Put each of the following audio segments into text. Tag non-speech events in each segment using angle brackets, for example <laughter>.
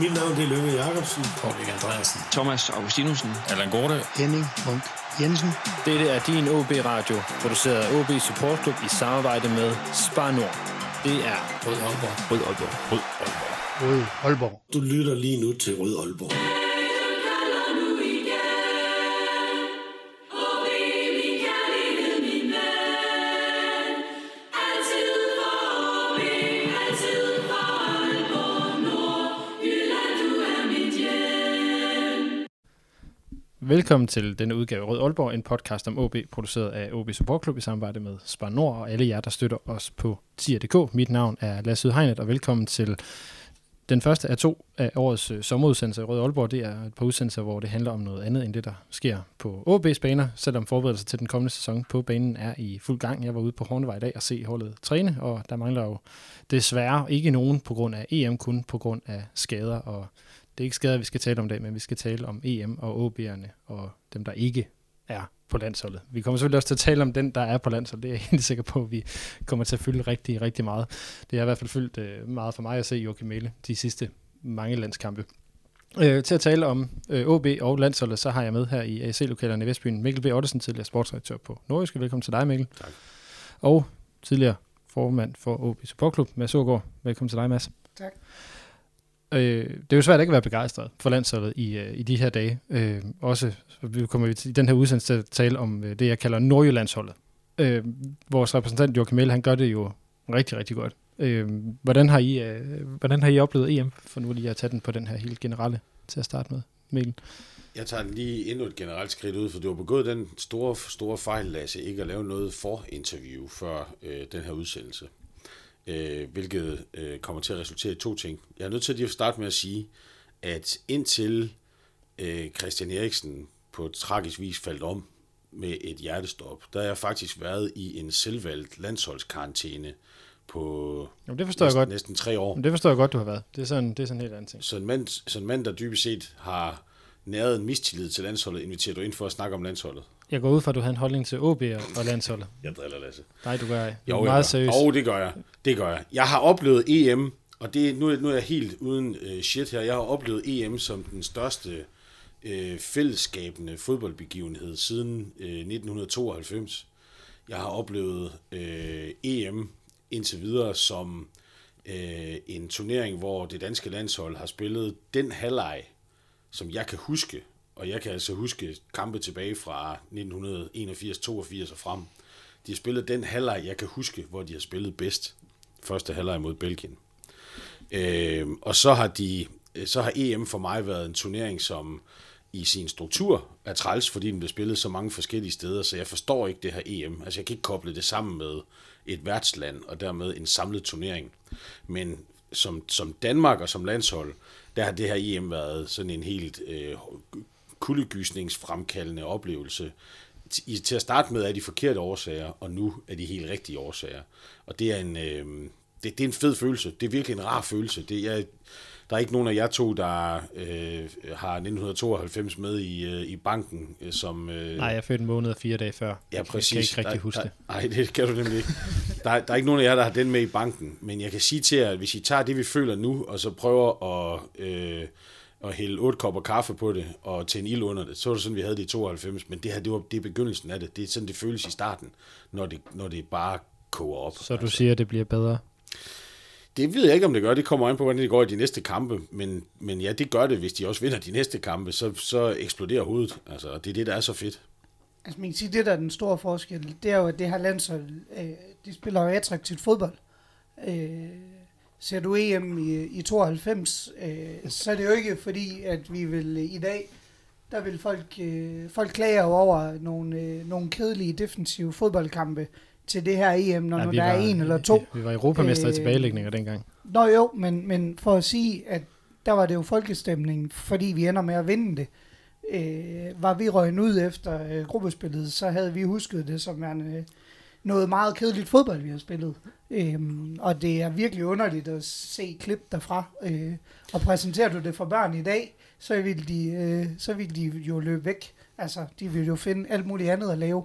Mit navn det er Lønge Jacobsen. Kolding Andreasen. Thomas Augustinusen. Allan Gorte. Henning Munk Jensen. Dette er din OB Radio, produceret af OB Support Club i samarbejde med Spar Nord. Det er Rød Aalborg. Rød Aalborg. Rød Aalborg. Rød Aalborg. Du lytter lige nu til Rød Aalborg. Velkommen til denne udgave Rød Aalborg, en podcast om OB, produceret af OB Support Club i samarbejde med Spar Nord og alle jer, der støtter os på tier.dk. Mit navn er Lasse Hegnet, og velkommen til den første af to af årets øh, sommerudsendelser i Rød Aalborg. Det er et par udsendelser, hvor det handler om noget andet end det, der sker på OB's baner, selvom forberedelser til den kommende sæson på banen er i fuld gang. Jeg var ude på Hornevej i dag og se holdet træne, og der mangler jo desværre ikke nogen på grund af EM, kun på grund af skader og det er ikke skader, vi skal tale om i dag, men vi skal tale om EM og OB'erne og dem, der ikke er på landsholdet. Vi kommer selvfølgelig også til at tale om den, der er på landsholdet. Det er jeg helt sikker på, at vi kommer til at fylde rigtig, rigtig meget. Det har i hvert fald fyldt øh, meget for mig at se Joachim Mæle de sidste mange landskampe. Øh, til at tale om øh, OB og landsholdet, så har jeg med her i AC-lokalerne i Vestbyen Mikkel B. Ottesen, tidligere sportsredaktør på Nordisk. Velkommen til dig, Mikkel. Tak. Og tidligere formand for OB Support Club, Mads Ågaard. Velkommen til dig, Mads. Tak. Øh, det er jo svært ikke at være begejstret for landsholdet i, øh, i de her dage. Øh, også vi kommer vi til, i den her udsendelse til at tale om øh, det, jeg kalder Nordjyllandsholdet. Øh, vores repræsentant Joachim Mæl, han gør det jo rigtig, rigtig godt. Øh, hvordan, har I, øh, hvordan har I oplevet EM, for nu lige at tage den på den her helt generelle til at starte med, Mikkel? Jeg tager den lige endnu et generelt skridt ud, for du har begået den store, store fejl, Lasse, ikke at lave noget for interview før øh, den her udsendelse. Øh, hvilket øh, kommer til at resultere i to ting. Jeg er nødt til lige at starte med at sige, at indtil øh, Christian Eriksen på tragisk vis faldt om med et hjertestop, der har jeg faktisk været i en selvvalgt landsholdskarantæne på Jamen, det forstår jeg næsten, godt. næsten tre år. Men det forstår jeg godt, du har været. Det er sådan, det er sådan en helt anden ting. Så en mand, så en mand, der dybest set har næret en mistillid til landsholdet, inviterer du ind for at snakke om landsholdet. Jeg går ud fra, at du har en holdning til OB og landsholdet. Jeg driller Lasse. Nej, du gør jeg. Du Jo, er meget gør. seriøs. Jo, det gør jeg. Det gør jeg. Jeg har oplevet EM, og det, nu, er- nu er jeg helt uden øh, shit her. Jeg har oplevet EM som den største øh, fællesskabende fodboldbegivenhed siden øh, 1992. Jeg har oplevet øh, EM indtil videre som øh, en turnering, hvor det danske landshold har spillet den halvleg, som jeg kan huske, og jeg kan altså huske kampe tilbage fra 1981-82 og frem. De har spillet den halvleg, jeg kan huske, hvor de har spillet bedst. Første halvleg mod Belgien. Øh, og så har, de, så har EM for mig været en turnering, som i sin struktur er træls, fordi den bliver spillet så mange forskellige steder, så jeg forstår ikke det her EM. Altså jeg kan ikke koble det sammen med et værtsland, og dermed en samlet turnering. Men som, som Danmark og som landshold, der har det her EM været sådan en helt øh, kuldegysningsfremkaldende oplevelse. Til at starte med er de forkerte årsager, og nu er de helt rigtige årsager. Og det er en, øh, det, det er en fed følelse. Det er virkelig en rar følelse. Det er, der er ikke nogen af jer to, der øh, har 1992 med i, øh, i banken, øh, som... Øh, Nej, jeg fødte en måned og fire dage før. Ja, præcis. Jeg kan ikke rigtig der, huske der, det. Nej, det kan du nemlig ikke. Der, er- der er ikke nogen af jer, der har den med i banken, men jeg kan sige til jer, at hvis I tager det, vi føler nu, og så prøver at, øh, at hælde otte kopper kaffe på det, og tænde ild under det, så var det sådan, vi havde det i 92, men det her, det, var, det er begyndelsen af det. Det er sådan, det føles i starten, når det, når det bare koger op. Så du siger, at det bliver bedre? Det ved jeg ikke, om det gør. Det kommer an på, hvordan det går i de næste kampe. Men, men ja, det gør det. Hvis de også vinder de næste kampe, så, så eksploderer hovedet. Altså, og det er det, der er så fedt. Altså man kan sige, det der er den store forskel, det er jo, at det her landshold, øh, de spiller jo attraktivt fodbold. Øh, ser du EM i, i 92, øh, så er det jo ikke fordi, at vi vil øh, i dag, der vil folk, øh, folk klage over nogle, øh, nogle kedelige defensive fodboldkampe til det her EM, når ja, vi der er en eller to. Vi var europamester øh, i tilbagelægninger dengang. Nå jo, men, men for at sige, at der var det jo folkestemning, fordi vi ender med at vinde det. Øh, var vi røgnet ud efter øh, gruppespillet, så havde vi husket det som en, øh, noget meget kedeligt fodbold, vi har spillet. Øhm, og det er virkelig underligt at se klip derfra. Øh, og præsenterer du det for børn i dag, så vil de, øh, så vil de jo løbe væk. Altså, de vil jo finde alt muligt andet at lave.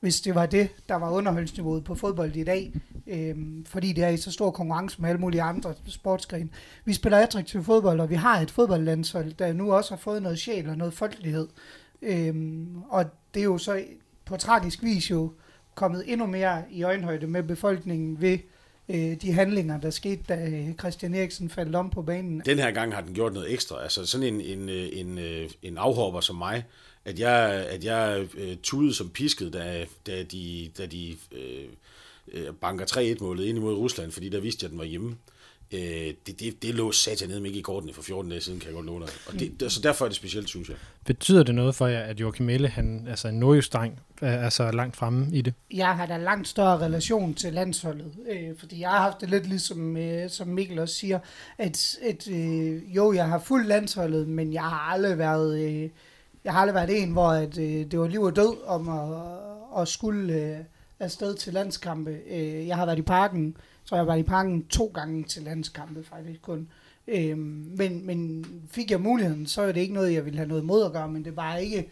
hvis det var det, der var underholdningsniveauet på fodbold i dag. Øhm, fordi det er i så stor konkurrence med alle mulige andre sportsgrene. Vi spiller attraktiv fodbold, og vi har et fodboldlandshold, der nu også har fået noget sjæl og noget folkelighed. Øhm, og det er jo så på tragisk vis jo kommet endnu mere i øjenhøjde med befolkningen ved øh, de handlinger, der skete, da øh, Christian Eriksen faldt om på banen. Den her gang har den gjort noget ekstra. Altså sådan en, en, øh, en, øh, en afhopper som mig, at jeg, at jeg uh, tudede som pisket, da, da de, da de øh, banker 3-1-målet ind imod Rusland, fordi der vidste jeg, at den var hjemme. Uh, det, det, det lå sat ned ikke i kortene for 14 dage siden, kan jeg godt love dig. Og det, så derfor er det specielt, synes jeg. Betyder det noget for jer, at Joachim Melle, han, altså en nordjystreng, er så langt fremme i det? Jeg har da langt større relation til landsholdet, øh, fordi jeg har haft det lidt ligesom, øh, som Mikkel også siger, at, at øh, jo, jeg har fuldt landsholdet, men jeg har aldrig været... Øh, jeg har aldrig været en, hvor at, øh, det var liv og død om at, at skulle øh, afsted til landskampe. Øh, jeg har været i parken, så jeg var i parken to gange til landskampe faktisk kun. Øhm, men, men fik jeg muligheden, så er det ikke noget, jeg ville have noget mod at gøre, men det var ikke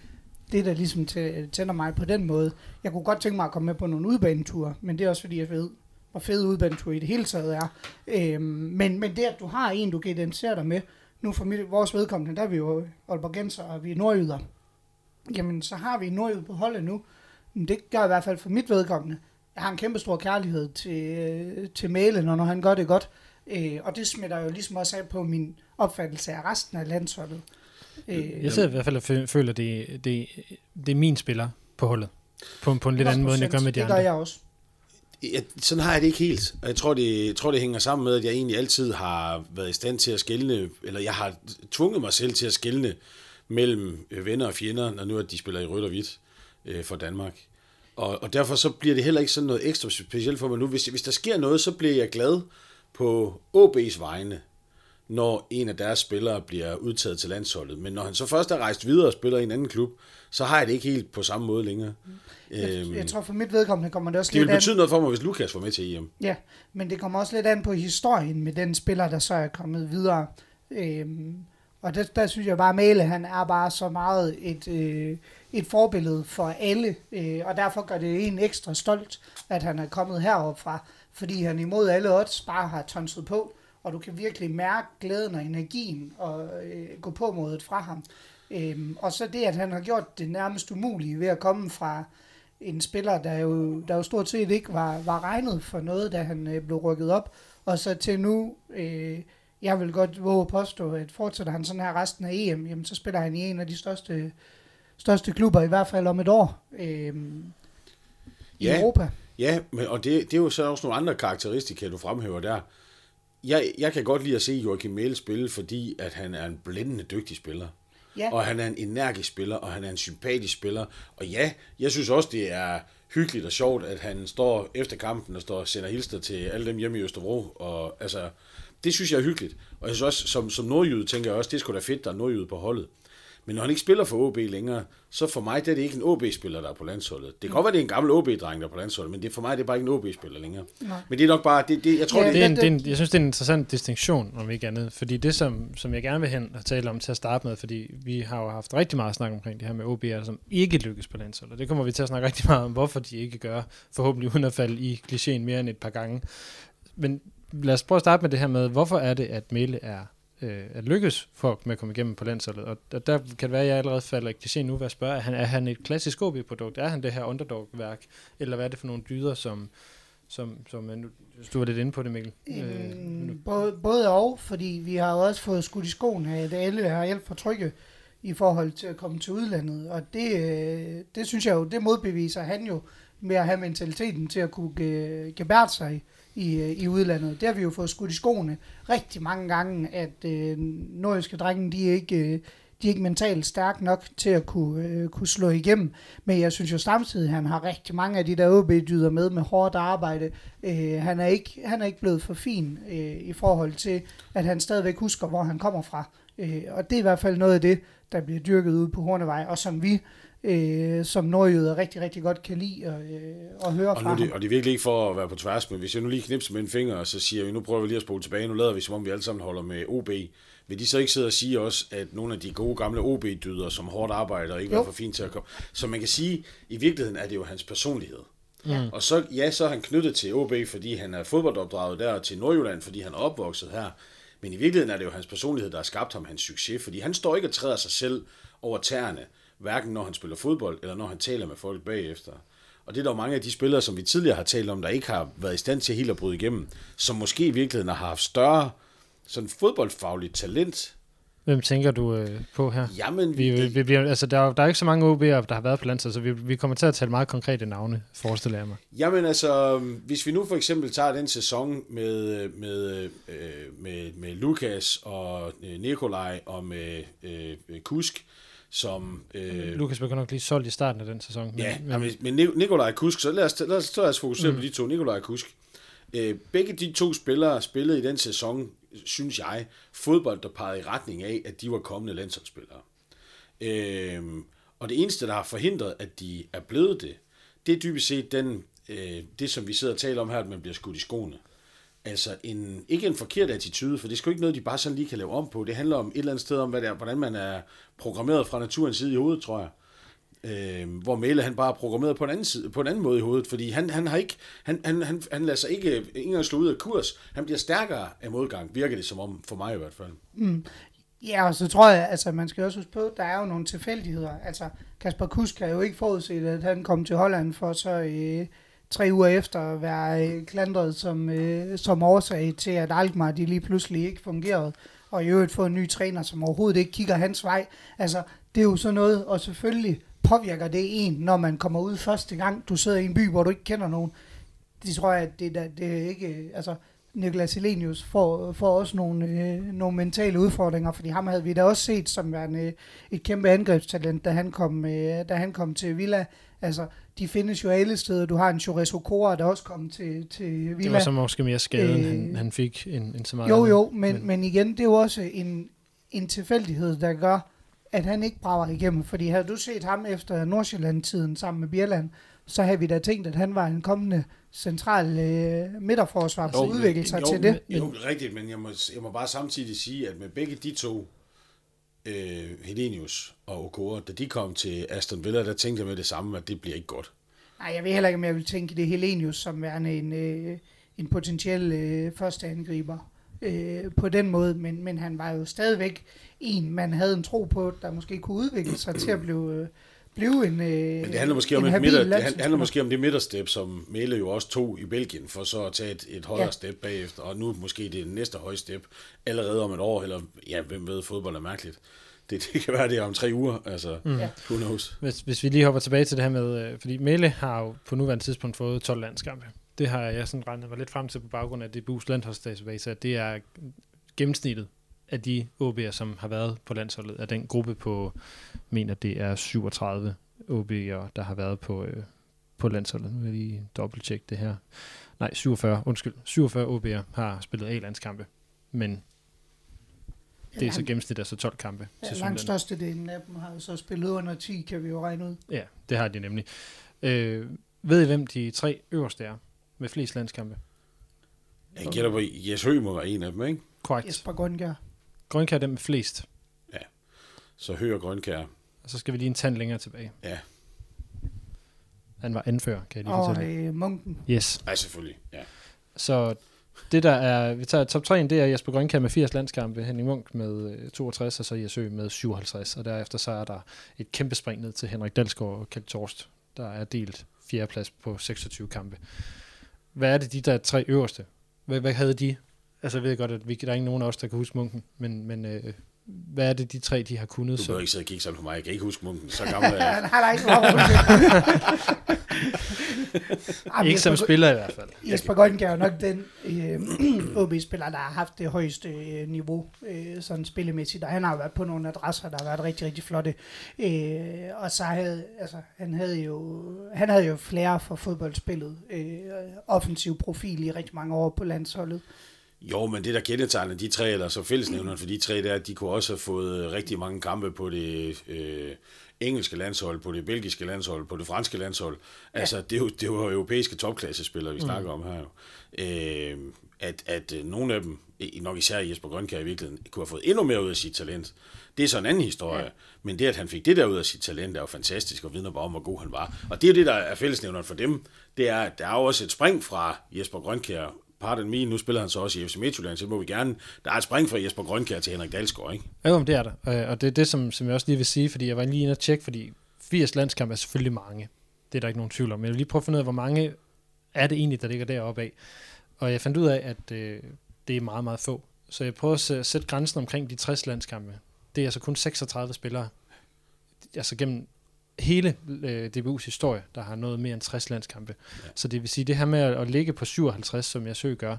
det, der ligesom tænder mig på den måde. Jeg kunne godt tænke mig at komme med på nogle udbaneture, men det er også fordi, jeg ved, hvor fed udbaneture i det hele taget er. Øhm, men, men det, at du har en, du kan identificere dig med, nu for mit, vores vedkommende, der er vi jo Aalborgenser, og vi er nordjyder. Jamen, så har vi nordjyder på holdet nu. Men det gør i hvert fald for mit vedkommende. Jeg har en kæmpe stor kærlighed til, til Mæle, når han gør det godt. Øh, og det smitter jo ligesom også af på min opfattelse af resten af landsholdet. Øh, jeg sidder i hvert fald og føler, at det, det, det er min spiller på holdet. På, på en lidt anden måde, end jeg gør med de andre. Det gør jeg også. Ja, sådan har jeg det ikke helt. Og jeg tror det, jeg tror, det hænger sammen med, at jeg egentlig altid har været i stand til at skælne, eller jeg har tvunget mig selv til at skælne mellem øh, venner og fjender, når nu at de spiller i rødt og hvidt øh, for Danmark. Og, og derfor så bliver det heller ikke sådan noget ekstra specielt for mig nu. Hvis, hvis der sker noget, så bliver jeg glad på OB's vegne, når en af deres spillere bliver udtaget til landsholdet. Men når han så først er rejst videre og spiller i en anden klub, så har jeg det ikke helt på samme måde længere. Jeg, øhm, jeg tror for mit vedkommende kommer det også det lidt Det vil betyde an... noget for mig, hvis Lukas var med til EM. Ja, men det kommer også lidt an på historien med den spiller, der så er kommet videre. Øhm, og der, der synes jeg bare, at Mæle, han er bare så meget et, øh, et forbillede for alle, øh, og derfor gør det en ekstra stolt, at han er kommet herop fra, fordi han imod alle odds bare har tonset på, og du kan virkelig mærke glæden og energien og øh, gå på modet fra ham. Øhm, og så det, at han har gjort det nærmest umulige ved at komme fra en spiller, der jo, der jo stort set ikke var, var regnet for noget, da han øh, blev rykket op, og så til nu, øh, jeg vil godt våge at påstå, at fortsætter han sådan her resten af EM, jamen så spiller han i en af de største, største klubber, i hvert fald om et år, øh, i ja, Europa. Ja, men, og det, det er jo så også nogle andre karakteristika, du fremhæver der. Jeg, jeg kan godt lide at se Joachim Mæle spille, fordi at han er en blændende dygtig spiller. Ja. Og han er en energisk spiller, og han er en sympatisk spiller. Og ja, jeg synes også, det er hyggeligt og sjovt, at han står efter kampen og står og sender hilster til alle dem hjemme i Østerbro. Og altså, det synes jeg er hyggeligt. Og jeg synes også, som, som nordjyde, tænker jeg også, det skulle da fedt, der er nordjyde på holdet. Men når han ikke spiller for OB længere, så for mig det er det ikke en OB-spiller, der er på landsholdet. Det kan godt være, det er en gammel OB-dreng, der er på landsholdet, men det, for mig det er bare ikke en OB-spiller længere. Nej. Men det er nok bare, det, det, jeg tror, ja, det, det, er en, det er en, jeg synes, det er en interessant distinktion, om ikke andet. Fordi det, som, som jeg gerne vil hen og tale om til at starte med, fordi vi har jo haft rigtig meget snak omkring det her med OB'er, som ikke lykkes på landsholdet. Det kommer vi til at snakke rigtig meget om, hvorfor de ikke gør, forhåbentlig uden at falde i klichéen mere end et par gange. Men lad os prøve at starte med det her med, hvorfor er det, at Mæle er øh, at lykkes for med at komme igennem på landsholdet. Og, og der kan det være, at jeg allerede falder ikke til nu ved at spørge, er han, er han et klassisk OB-produkt? Er han det her underdog-værk? Eller hvad er det for nogle dyder, som, som, som du var lidt inde på det, Mikkel? Øh, både, både og, fordi vi har jo også fået skudt i skoen af, at alle er alt for trygge i forhold til at komme til udlandet. Og det, øh, det synes jeg jo, det modbeviser han jo med at have mentaliteten til at kunne gebære sig i, øh, i udlandet. Det har vi jo fået skudt i skoene rigtig mange gange, at øh, nordiske drenge, de er ikke... Øh, de er ikke mentalt stærke nok til at kunne, øh, kunne slå igennem. Men jeg synes jo samtidig, at han har rigtig mange af de der OB-dyder med med hårdt arbejde. Øh, han, er ikke, han er ikke blevet for fin øh, i forhold til, at han stadigvæk husker, hvor han kommer fra. Øh, og det er i hvert fald noget af det, der bliver dyrket ude på Hornevej, og som vi øh, som nordjyder rigtig, rigtig godt kan lide at, øh, at høre Og, fra nu, det, og det er virkelig ikke for at være på tværs, men hvis jeg nu lige knipser med en finger, og så siger vi, nu prøver vi lige at spole tilbage, nu lader vi som om vi alle sammen holder med OB. Vil de så ikke sidde og sige også, at nogle af de gode gamle OB-dyder, som hårdt arbejder og ikke Jo. er for fint til at komme. Så man kan sige, i virkeligheden er det jo hans personlighed. Mm. Og så, ja, så er han knyttet til OB, fordi han er fodboldopdraget der, og til Nordjylland, fordi han er opvokset her. Men i virkeligheden er det jo hans personlighed, der har skabt ham hans succes, fordi han står ikke og træder sig selv over tæerne, hverken når han spiller fodbold, eller når han taler med folk bagefter. Og det er der jo mange af de spillere, som vi tidligere har talt om, der ikke har været i stand til helt at bryde igennem, som måske i virkeligheden har haft større sådan fodboldfagligt talent. Hvem tænker du øh, på her? Jamen, Vi, det, vi, vi, altså, der, er, der er ikke så mange OB'er, der har været på landsholdet, så vi, vi kommer til at tale meget konkrete navne, forestiller jeg mig. Jamen altså, hvis vi nu for eksempel tager den sæson med, med, øh, med, med Lukas og øh, Nikolaj og med øh, Kusk, som... Øh, Lukas blev nok lige solgt i starten af den sæson. Men, ja, men, men, men Ni- Nikolaj Kusk, så lad os, lad os, lad os fokusere mm. på de to. Nikolaj Kusk. Øh, begge de to spillere spillede i den sæson, synes jeg, fodbold, der pegede i retning af, at de var kommende landsholdsspillere. Øh, og det eneste, der har forhindret, at de er blevet det, det er dybest set den, øh, det, som vi sidder og taler om her, at man bliver skudt i skoene. Altså en, ikke en forkert attitude, for det er sgu ikke noget, de bare sådan lige kan lave om på. Det handler om et eller andet sted om, hvad det er, hvordan man er programmeret fra naturens side i hovedet, tror jeg. Øh, hvor Mæle han bare er programmeret på en anden, side, på en anden måde i hovedet, fordi han, han har ikke, han, han, han, han lader sig ikke, ikke engang slå ud af kurs. Han bliver stærkere af modgang, virker det som om, for mig i hvert fald. Mm. Ja, og så tror jeg, altså man skal også huske på, der er jo nogle tilfældigheder. Altså Kasper Kusk har jo ikke forudset, at han kom til Holland for så øh, tre uger efter at være øh, klandret som, øh, som årsag til, at Alkmaar de lige pludselig ikke fungerede. Og i øvrigt få en ny træner, som overhovedet ikke kigger hans vej. Altså, det er jo sådan noget, og selvfølgelig påvirker det en, når man kommer ud første gang. Du sidder i en by, hvor du ikke kender nogen. Det tror jeg, at det, der, det er ikke... Øh, altså, Niklas Elenius får, får også nogle, øh, nogle mentale udfordringer, fordi ham havde vi da også set som en, øh, et kæmpe angrebstalent, da han kom, øh, da han kom til Villa. Altså, de findes jo alle steder. Du har en Chores Okora, der også kom til, til Villa. det var så måske mere skaden, Øh, han, han fik, end, end så meget Jo, jo, men, men, men igen, det er jo også en, en tilfældighed, der gør, at han ikke brager igennem. Fordi havde du set ham efter Nordsjælland-tiden sammen med Bjerland, så havde vi da tænkt, at han var en kommende central øh, midterforsvar for at udvikle sig jo, til det. Jo, rigtigt, men jeg må, jeg må bare samtidig sige, at med begge de to, øh, Helenius og Okora, da de kom til Aston Villa, der tænkte jeg med det samme, at det bliver ikke godt. Nej, jeg ved heller ikke, om jeg vil tænke det Helenius som værende en, øh, en potentiel øh, første angriber øh, på den måde, men, men han var jo stadigvæk en, man havde en tro på, der måske kunne udvikle sig til at blive, øh, blive en øh, Men det handler måske om, en et midter, det handler måske om det midterstep, som Mæle jo også tog i Belgien, for så at tage et, et højere Ja. step bagefter, og nu måske det næste høje step, allerede om et år, eller ja, hvem ved, fodbold er mærkeligt. Det, <laughs> det kan være, det er om tre uger, altså, mm. Who knows. Hvis, hvis vi lige hopper tilbage til det her med, øh, fordi Melle har jo på nuværende tidspunkt fået 12 landskampe. Det har jeg sådan regnet mig lidt frem til på baggrund af det Bus landsholdsdatabase, at det er gennemsnittet af de OB'er, som har været på landsholdet, af den gruppe på, mener det er 37 OB'er, der har været på, øh, på landsholdet. Nu vil jeg lige dobbelttjekke det her. Nej, 47, undskyld. 47 OB'er har spillet A-landskampe, men det er så gennemsnit altså 12 kampe. Ja, til langt størstedelen af dem har jo så spillet under 10, kan vi jo regne ud. Ja, det har de nemlig. Øh, ved I, hvem de tre øverste er med flest landskampe? Jeg gætter på, Jes Høgh må være en af dem, ikke? Korrekt. Jesper Grønkjær. Grønkær er dem med flest. Så Høgh og Grønkær. Og så skal vi lige en tand længere tilbage. Ja, Han var anfører, kan jeg lige Og fortælle. øh, Munken. Yes. nej, selvfølgelig. Ja. Så det der er, vi tager top 3, det er Jesper Grønkær med 80 landskampe, Henning Munk med øh, 62, og så Jesø med 57. Og derefter så er der et kæmpe spring ned til Henrik Dalsgaard og Kjeld Torst, der er delt fjerdeplads på 26 kampe. Hvad er det, de der tre øverste? Hvad, hvad havde de? Altså jeg ved godt, at vi, der er ikke nogen af os, der kan huske Munken, men, men øh, hvad er det, de tre, de har kunnet? Du Så, behøver ikke sidde og kigge sådan på mig. Jeg kan ikke huske munken. Så gammel er <laughs> jeg. Nej, nej, nej. Ikke som spiller i hvert fald. Jesper Grønkjær er jo nok den øh, <clears throat> OB-spiller, der har haft det højeste øh, niveau øh, sådan spillemæssigt, og han har jo været på nogle adresser, der har været rigtig, rigtig flotte. Øh, og så havde, altså, han havde jo, han havde jo flere for fodboldspillet, øh, offensiv profil i rigtig mange år på landsholdet. Jo, men det der kendetegner de tre, eller så fællesnævneren for de tre, der, de kunne også have fået øh, rigtig mange kampe på det øh, engelske landshold, på det belgiske landshold, på det franske landshold. Altså, ja. det, er jo, det var europæiske topklassespillere, vi snakker mm. om her jo. Øh, at, at øh, nogle af dem, nok især Jesper Grønkær i virkeligheden, kunne have fået endnu mere ud af sit talent. Det er så en anden historie. Ja. Men det, at han fik det der ud af sit talent, er jo fantastisk, og vidner bare om, hvor god han var. Og det er det, der er fællesnævneren for dem. Det er, at der er jo også et spring fra Jesper Grønkær pardon me, nu spiller han så også i FC Midtjylland, så må vi gerne, der er et spring fra Jesper Grønkær til Henrik Dalsgaard, ikke? Jo, det er der, øh, og det er det, som, som jeg også lige vil sige, fordi jeg var lige inde og tjekke, fordi 80 landskampe er selvfølgelig mange, det er der ikke nogen tvivl om, men jeg vil lige prøve at finde ud af, hvor mange er det egentlig, der ligger deroppe af. Og jeg fandt ud af, at øh, det er meget, meget få. Så jeg prøver at sætte grænsen omkring de 60 landskampe. Det er altså kun 36 spillere, altså gennem hele øh, DBU's historie, der har nået mere end 60 landskampe. Ja. Så det vil sige, det her med at, at ligge på 57, som jeg søger gør,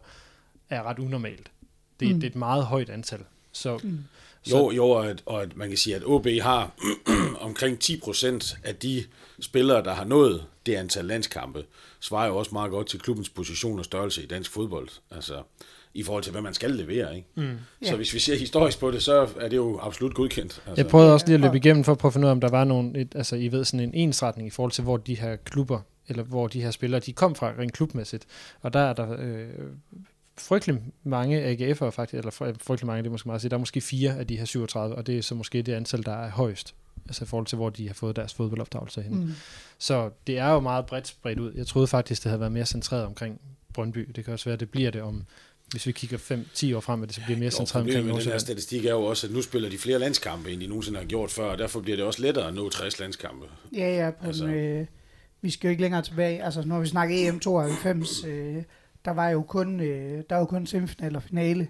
er ret unormalt. Det, mm. det er et meget højt antal. Så, mm. så jo, jo og, at, og at man kan sige, at OB har <clears throat> omkring 10% af de spillere, der har nået det antal landskampe, svarer jo også meget godt til klubbens position og størrelse i dansk fodbold. Altså, i forhold til, hvad man skal levere. Ikke? Mm. Så hvis vi ser historisk på det, så er det jo absolut godkendt. Altså. Jeg prøvede også lige at løbe igennem for at prøve at finde ud af, om der var nogen, et, altså I ved, sådan en ensretning i forhold til, hvor de her klubber, eller hvor de her spillere, de kom fra rent klubmæssigt. Og der er der øh, frygtelig mange AGF'ere faktisk, eller frygtelig mange, det er måske meget at sige, der er måske fire af de her 37, og det er så måske det antal, der er højst altså i forhold til, hvor de har fået deres fodboldopdragelse hen. Mm. Så det er jo meget bredt spredt ud. Jeg troede faktisk, det havde været mere centreret omkring Brøndby. Det kan også være, at det bliver det om hvis vi kigger 5-10 år frem, at det så bliver mere centralt omkring Nordsjælland. Den her statistik er jo også, at nu spiller de flere landskampe, end de nogensinde har gjort før, og derfor bliver det også lettere at nå 60 landskampe. Ja, ja, på altså. en, øh, vi skal jo ikke længere tilbage. Altså, når vi snakker EM92, øh, der var jo kun, øh, der var jo kun semifinal og finale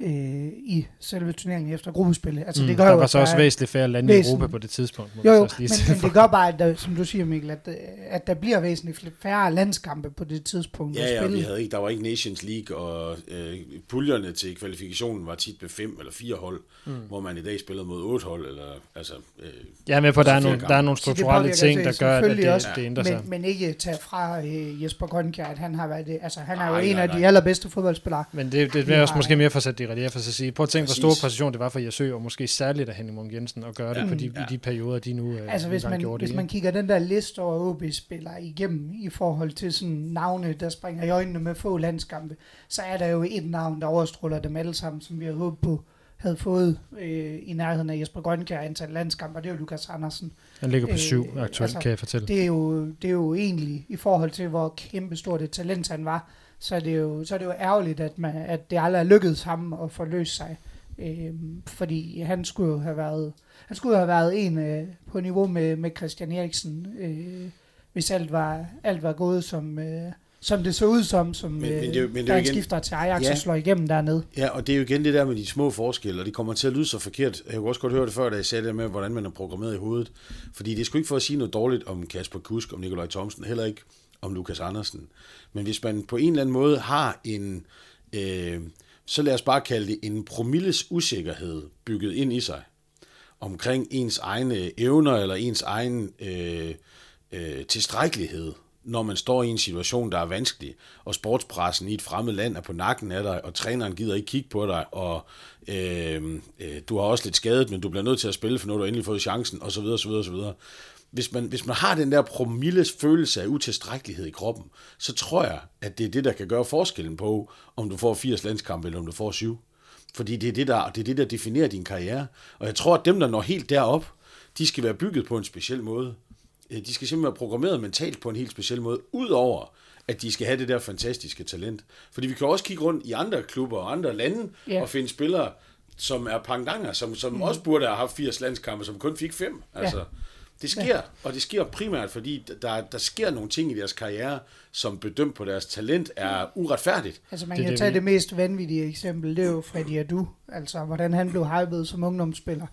øh, i selve turneringen efter gruppespillet. Altså, mm, det gør der jo, var så også væsentligt færre lande i Europa på det tidspunkt. Jo, jo men, men det gør bare, at der, som du siger Mikkel, at, at der bliver væsentligt færre landskampe på det tidspunkt. Ja, ja, vi havde ikke, der var ikke Nations League, og øh, puljerne til kvalifikationen var tit med fem eller fire hold, mm. hvor man i dag spillede mod otte hold. Eller, altså, øh, ja, men på, der er, nogle, der er nogle strukturelle ting, der gør, at det, også, det ændrer sig. Men, men ikke tage fra øh, Jesper Grønkjær, at han har været det. Altså, han er jo nej, en nej, af nej. de allerbedste fodboldspillere. Men det, det, er også måske mere for at sætte relief, for at sige, prøv at tænke, hvor stor præcision det var for Jesø, og måske særligt af Henning Munk Jensen, at gøre det ja. på de, ja. i de perioder, de nu øh, Altså hvis man, hvis det, man kigger den der liste over OB-spillere igennem, i forhold til sådan navne, der springer i øjnene med få landskampe, så er der jo et navn, der overstråler dem alle sammen, som vi har håbet på havde fået øh, i nærheden af Jesper Grønkær antal landskampe, og det er jo Lukas Andersen. Han ligger på syv øh, aktuelt, altså, kan jeg fortælle. Det er, jo, det er jo egentlig, i forhold til hvor kæmpe stort et talent han var, så er det jo, så er det jo ærgerligt, at, man, at det aldrig er lykkedes ham at forløse sig Øh, fordi han skulle jo have været, han skulle have været en øh, på niveau med, med Christian Eriksen, øh, hvis alt var, alt var gået som, øh, som det så ud som, som men, men det, men det, han igen, skifter til Ajax ja, og slår igennem dernede. Ja, og det er jo igen det der med de små forskelle, og det kommer til at lyde så forkert. Jeg kunne også godt høre det før, da jeg sagde det med, hvordan man er programmeret i hovedet. Fordi det er sgu ikke for at sige noget dårligt om Kasper Kusk, om Nikolaj Thomsen, heller ikke om Lukas Andersen. Men hvis man på en eller anden måde har en... Øh, så lad os bare kalde det en promilles usikkerhed bygget ind i sig omkring ens egne evner eller ens egen øh, øh, tilstrækkelighed, når man står i en situation, der er vanskelig, og sportspressen i et fremmed land er på nakken af dig, og træneren gider ikke kigge på dig, og øh, øh, du har også lidt skadet, men du bliver nødt til at spille, for nu har du endelig fået chancen, osv. osv., osv hvis man, hvis man har den der promilles følelse af utilstrækkelighed i kroppen, så tror jeg, at det er det, der kan gøre forskellen på, om du får 80 landskampe eller om du får 7. Fordi det er det, der, det er det, der definerer din karriere. Og jeg tror, at dem, der når helt derop, de skal være bygget på en speciel måde. Øh, de skal simpelthen være programmeret mentalt på en helt speciel måde, udover at de skal have det der fantastiske talent. Fordi vi kan også kigge rundt i andre klubber og andre lande yeah. og finde spillere, som er pangdanger, som, som mm. også burde have haft 80 landskampe, som kun fik fem. Altså, ja. Det sker, ja. og det sker primært, fordi der, der sker nogle ting i deres karriere, som bedømt på deres talent er uretfærdigt. Altså man det, kan det, tage det mest vanvittige eksempel, det er jo Freddy Adu, altså hvordan han blev hypet som ungdomsspiller.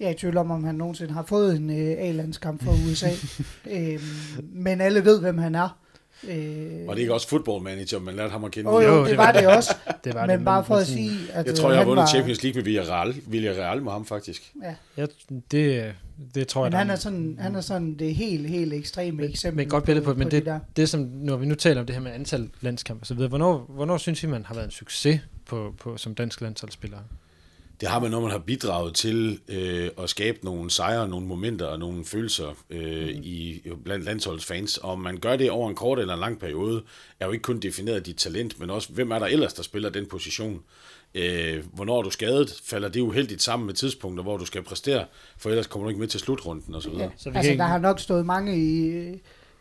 Jeg er i tvivl om, om han nogensinde har fået en uh, A-landskamp for USA. <laughs> øhm, men alle ved, hvem han er. Øh, Og det er ikke også football manager, man lærte ham at kende. Jo, jo, det, det var var det også. <laughs> Det var men det, bare for at sige, at Jeg tror, jeg øh, har han vundet var, Champions League med Villarreal, Villarreal med ham faktisk. Ja, Ja, det, det tror jeg, men han er- sådan, han er sådan det helt, helt ekstreme Men- eksempel men godt billede på det, men de der. det som, når vi nu taler om det her med antal landskampe og så videre, hvornår, hvornår synes I, man har været en succes på, på, som dansk landsholdsspiller? Det har man, når man har bidraget til øh, at skabe nogle sejre, nogle momenter og nogle følelser øh, i, blandt landsholdsfans. Og om man gør det over en kort eller en lang periode, er jo ikke kun defineret af dit talent, men også, hvem er der ellers, der spiller den position. Øh, hvornår er du skadet, falder det uheldigt sammen med tidspunkter, hvor du skal præstere, for ellers kommer du ikke med til slutrunden osv. Ja. Så vi altså, kan ikke- der har nok stået mange i,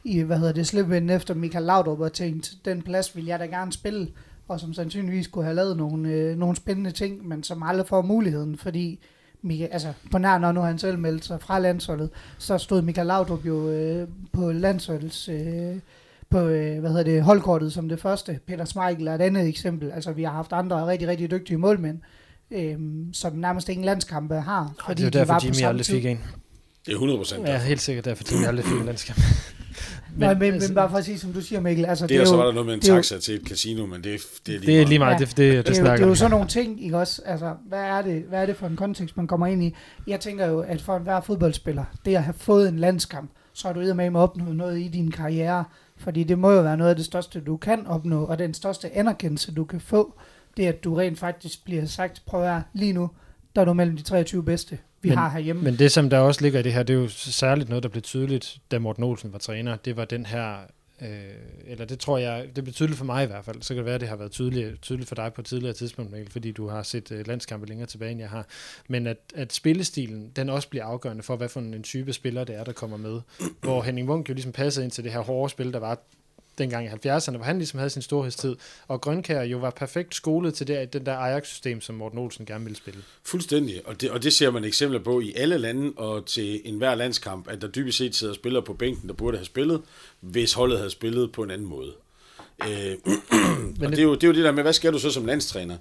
i hvad hedder det, slipvinden efter Michael Laudrup og tænkt, den plads vil jeg da gerne spille, og som sandsynligvis kunne have lavet nogle, øh, nogle spændende ting, men som aldrig får muligheden, fordi Michael, altså, på nær når nu han selv meldte sig fra landsholdet, så stod Michael Laudrup jo øh, på landsholdets øh, på øh, hvad hedder det, holdkortet som det første. Peter Schmeichel er et andet eksempel. Altså, vi har haft andre rigtig, rigtig dygtige målmænd, øh, som nærmest ingen landskampe har. Fordi det er de var derfor, på Jimmy aldrig fik en. Det er 100 procent. Ja, helt sikkert derfor, Jimmy <laughs> aldrig fik en landskamp. <laughs> Men, men, altså, men bare for at sige, som du siger, Mikkel, altså, Det er, er så jo, var der noget med en det er jo- taxa til et casino, men det, det er lige det er lige meget, Ja. det, det, det, det, er jo, det snakker er jo sådan nogle ting, ikke også? Altså, hvad er, det, hvad er det for en kontekst, man kommer ind i? Jeg tænker jo, at for enhver fodboldspiller, det at have fået en landskamp, så har du med med opnået noget i din karriere. Fordi det må jo være noget af det største, du kan opnå, og den største anerkendelse, du kan få, det er, at du rent faktisk bliver sagt, prøv at være, lige nu, der er du mellem de 23 bedste, vi Men- har herhjemme. Men det, som der også ligger i det her, det er jo særligt noget, der blev tydeligt, da Morten Olsen var træner. Det var den her, øh, eller det tror jeg, det bliver tydeligt for mig i hvert fald. Så kan det være, at det har været tydeligt, tydeligt for dig på et tidligere tidspunkt, Mikkel, fordi du har set øh, landskampe længere tilbage, end jeg har. Men at, at spillestilen, den også bliver afgørende for, hvad for en type spiller det er, der kommer med. Hvor Henning Munk jo ligesom passede ind til det her hårde spil, der var dengang i 70'erne, hvor han ligesom havde sin storhedstid, og Grønkær jo var perfekt skolet til det, den der Ajax-system, som Morten Olsen gerne ville spille. Fuldstændig, og det, og det ser man eksempler på i alle lande og til enhver landskamp, at der dybest set sidder spillere på bænken, der burde have spillet, hvis holdet havde spillet på en anden måde. Øh, <clears throat> og det er, jo, det er jo det der med, hvad skal du så som landstræner?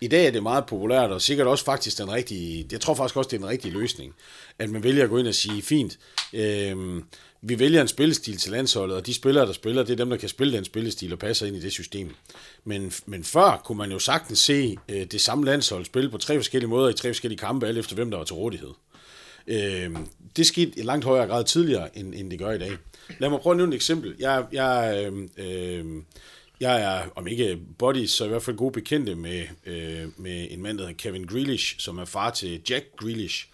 I dag er det meget populært, og sikkert også faktisk den rigtige, jeg tror faktisk også, det er den rigtige løsning, at man vælger at gå ind og sige, fint, øh, vi vælger en spillestil til landsholdet, og de spillere, der spiller, det er dem, der kan spille den spillestil og passer ind i det system. Men, men før kunne man jo sagtens se øh, det samme landshold spille på tre forskellige måder i tre forskellige kampe, alt efter hvem der var til rådighed. Øh, det skete i langt højere grad tidligere, end, end det gør i dag. Lad mig prøve at nævne et eksempel. Jeg, jeg, øh, øh jeg er, om ikke buddies, så i hvert fald gode bekendte med, øh, med en mand, der hedder Kevin Grealish, som er far til Jack Grealish.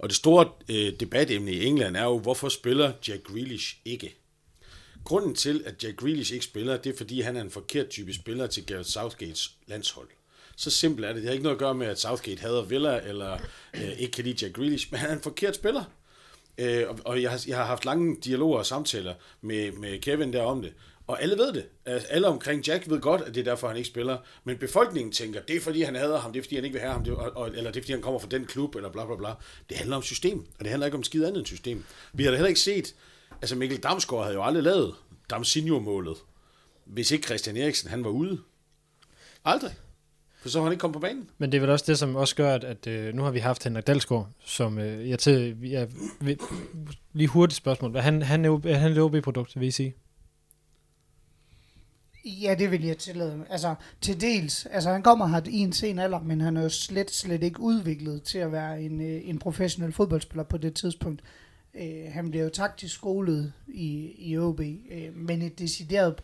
Og det store øh, debatemne i England er jo, hvorfor spiller Jack Grealish ikke? Grunden til, at Jack Grealish ikke spiller, det er, fordi han er en forkert type spiller til Gareth Southgates landshold. Så simpelt er det. Det har ikke noget at gøre med, at Southgate hader Villa, eller øh, ikke kan lide Jack Grealish, men han er en forkert spiller. Øh, og og jeg, har, jeg har haft lange dialoger og samtaler med, med Kevin der om det. Og alle ved det. Altså, alle omkring Jack ved godt, at det er derfor, han ikke spiller. Men befolkningen tænker, det er fordi, han hader ham, det er fordi, han ikke vil have ham, det, og, eller det er fordi, han kommer fra den klub, eller bla bla bla. Det handler om system, og det handler ikke om skide andet end system. Vi har da heller ikke set, altså Mikkel Damsgaard havde jo aldrig lavet Damsinio-målet, hvis ikke Christian Eriksen, han var ude. Aldrig. For så har han ikke kommet på banen. Men det er vel også det, som også gør, at, at øh, nu har vi haft Henrik Dalsgaard, som øh, jeg til, jeg, vil, lige hurtigt spørgsmål. Er han, han, er, er et OB-produkt, vil I sige? Ja, det vil jeg tillade. mig. Altså, til dels. Altså, han kommer her i en sen alder, men han er jo slet, slet ikke udviklet til at være en, øh, en professionel fodboldspiller på det tidspunkt. Øh, han bliver jo taktisk skolet i, i OB, øh, men et decideret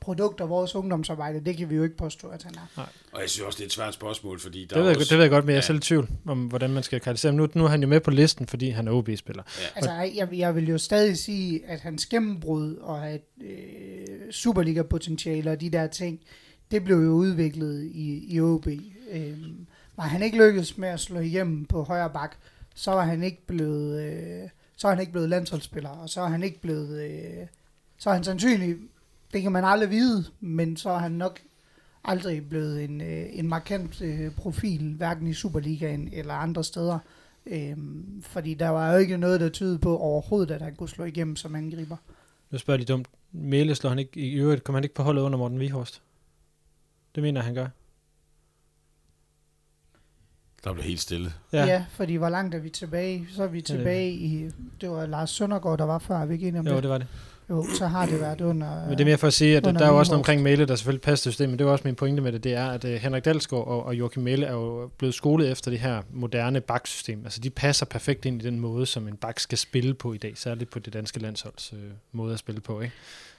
produkt af vores ungdomsarbejde, det kan vi jo ikke påstå, at han er. Og jeg synes også, det er et svært spørgsmål, fordi der Det er ved, jeg, også... det ved jeg godt, men jeg er Ja. selv i tvivl om, hvordan man skal karakterisere ham. Nu, nu er han jo med på listen, fordi han er OB-spiller. Altså, jeg, jeg vil jo stadig sige, at hans gennembrud og at øh, Superliga-potentiale og de der ting, det blev jo udviklet i, i OB. Øhm, var han ikke lykkedes med at slå hjem på højre bak, så var han ikke blevet, øh, så er han ikke blevet landsholdsspiller, og så er han ikke blevet, øh, så er han sandsynlig, det kan man aldrig vide, men så er han nok aldrig blevet en, øh, en markant øh, profil, hverken i Superligaen eller andre steder. Øhm, fordi der var jo ikke noget, der tydede på overhovedet, at han kunne slå igennem som angriber. Nu spørger jeg lige dumt. Mæle slår han ikke, i øvrigt kommer han ikke på holdet under Morten Vihorst. Det mener han gør. Der blev helt stille. Ja. ja, fordi hvor langt er vi tilbage? Så er vi tilbage i, det var Lars Søndergaard, der var før, er vi ikke enige om Jo, det? det var det. Jo, så har det været under... Men det er mere for at sige, at der er jo også noget omkring Mæle, der selvfølgelig passer til systemet, men det var også min pointe med det, det er, at uh, Henrik Dalsgaard og, og Joachim Mæle er jo blevet skolet efter det her moderne baksystem. Altså de passer perfekt ind i den måde, som en bak skal spille på i dag, særligt på det danske landsholds uh, måde at spille på. Ikke?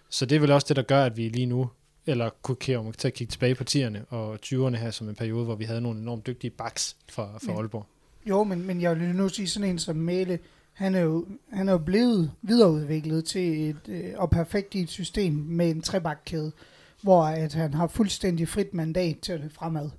Så det er vel også det, der gør, at vi lige nu, eller kunne kigge, til at kigge tilbage på 10'erne og 20'erne her som en periode, hvor vi havde nogle enormt dygtige baks fra, fra Aalborg. Jo, men, men jeg vil nu sige sådan en som Mæle, han er jo, han er jo blevet videreudviklet til et, øh, og perfekt i et system med en trebakkæde, hvor at han har fuldstændig frit mandat til at løbe fremad.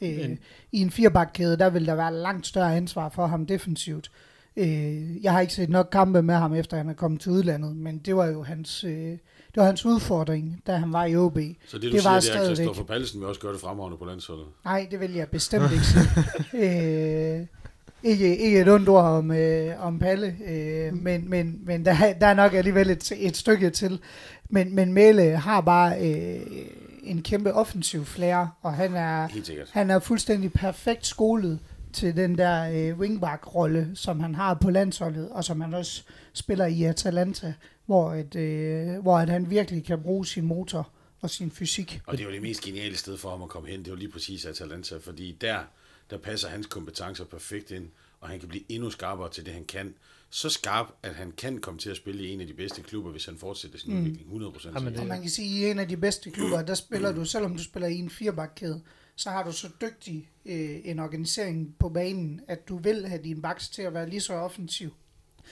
Øh, Men- I en firebakkæde, der vil der være langt større ansvar for ham defensivt. Øh, jeg har ikke set nok kampe med ham, efter han er kommet til udlandet, men det var jo hans, øh, det var hans udfordring, da han var i OB. Så det, du Det det var siger, det er, at Christoffer Pallesen vil også gøre det fremragende på landsholdet. Nej, det vil jeg bestemt ikke sige. <laughs> øh, ikke, ikke et ondt ord om, øh, om Palle, øh, men, men, men der, er- der er nok alligevel et, et stykke til. Men, men Mæle har bare øh, en kæmpe offensiv flair, og han er, han er fuldstændig perfekt skolet til den der øh, wingback-rolle, som han har på landsholdet, og som han også spiller i Atalanta, hvor, et, øh, hvor at han virkelig kan bruge sin motor og sin fysik. Og det er jo det mest geniale sted for ham at komme hen. Det er jo lige præcis Atalanta, fordi der, der passer hans kompetencer perfekt ind, og han kan blive endnu skarpere til det, han kan. Så skarp, at han kan komme til at spille i en af de bedste klubber, hvis han fortsætter sin mm. udvikling 100%. Jamen. Og man kan sige, at i en af de bedste klubber, der spiller du, selvom du spiller i en firebakkæde, så har du så dygtig øh, en organisering på banen, at du vil have din backs til at være lige så offensiv,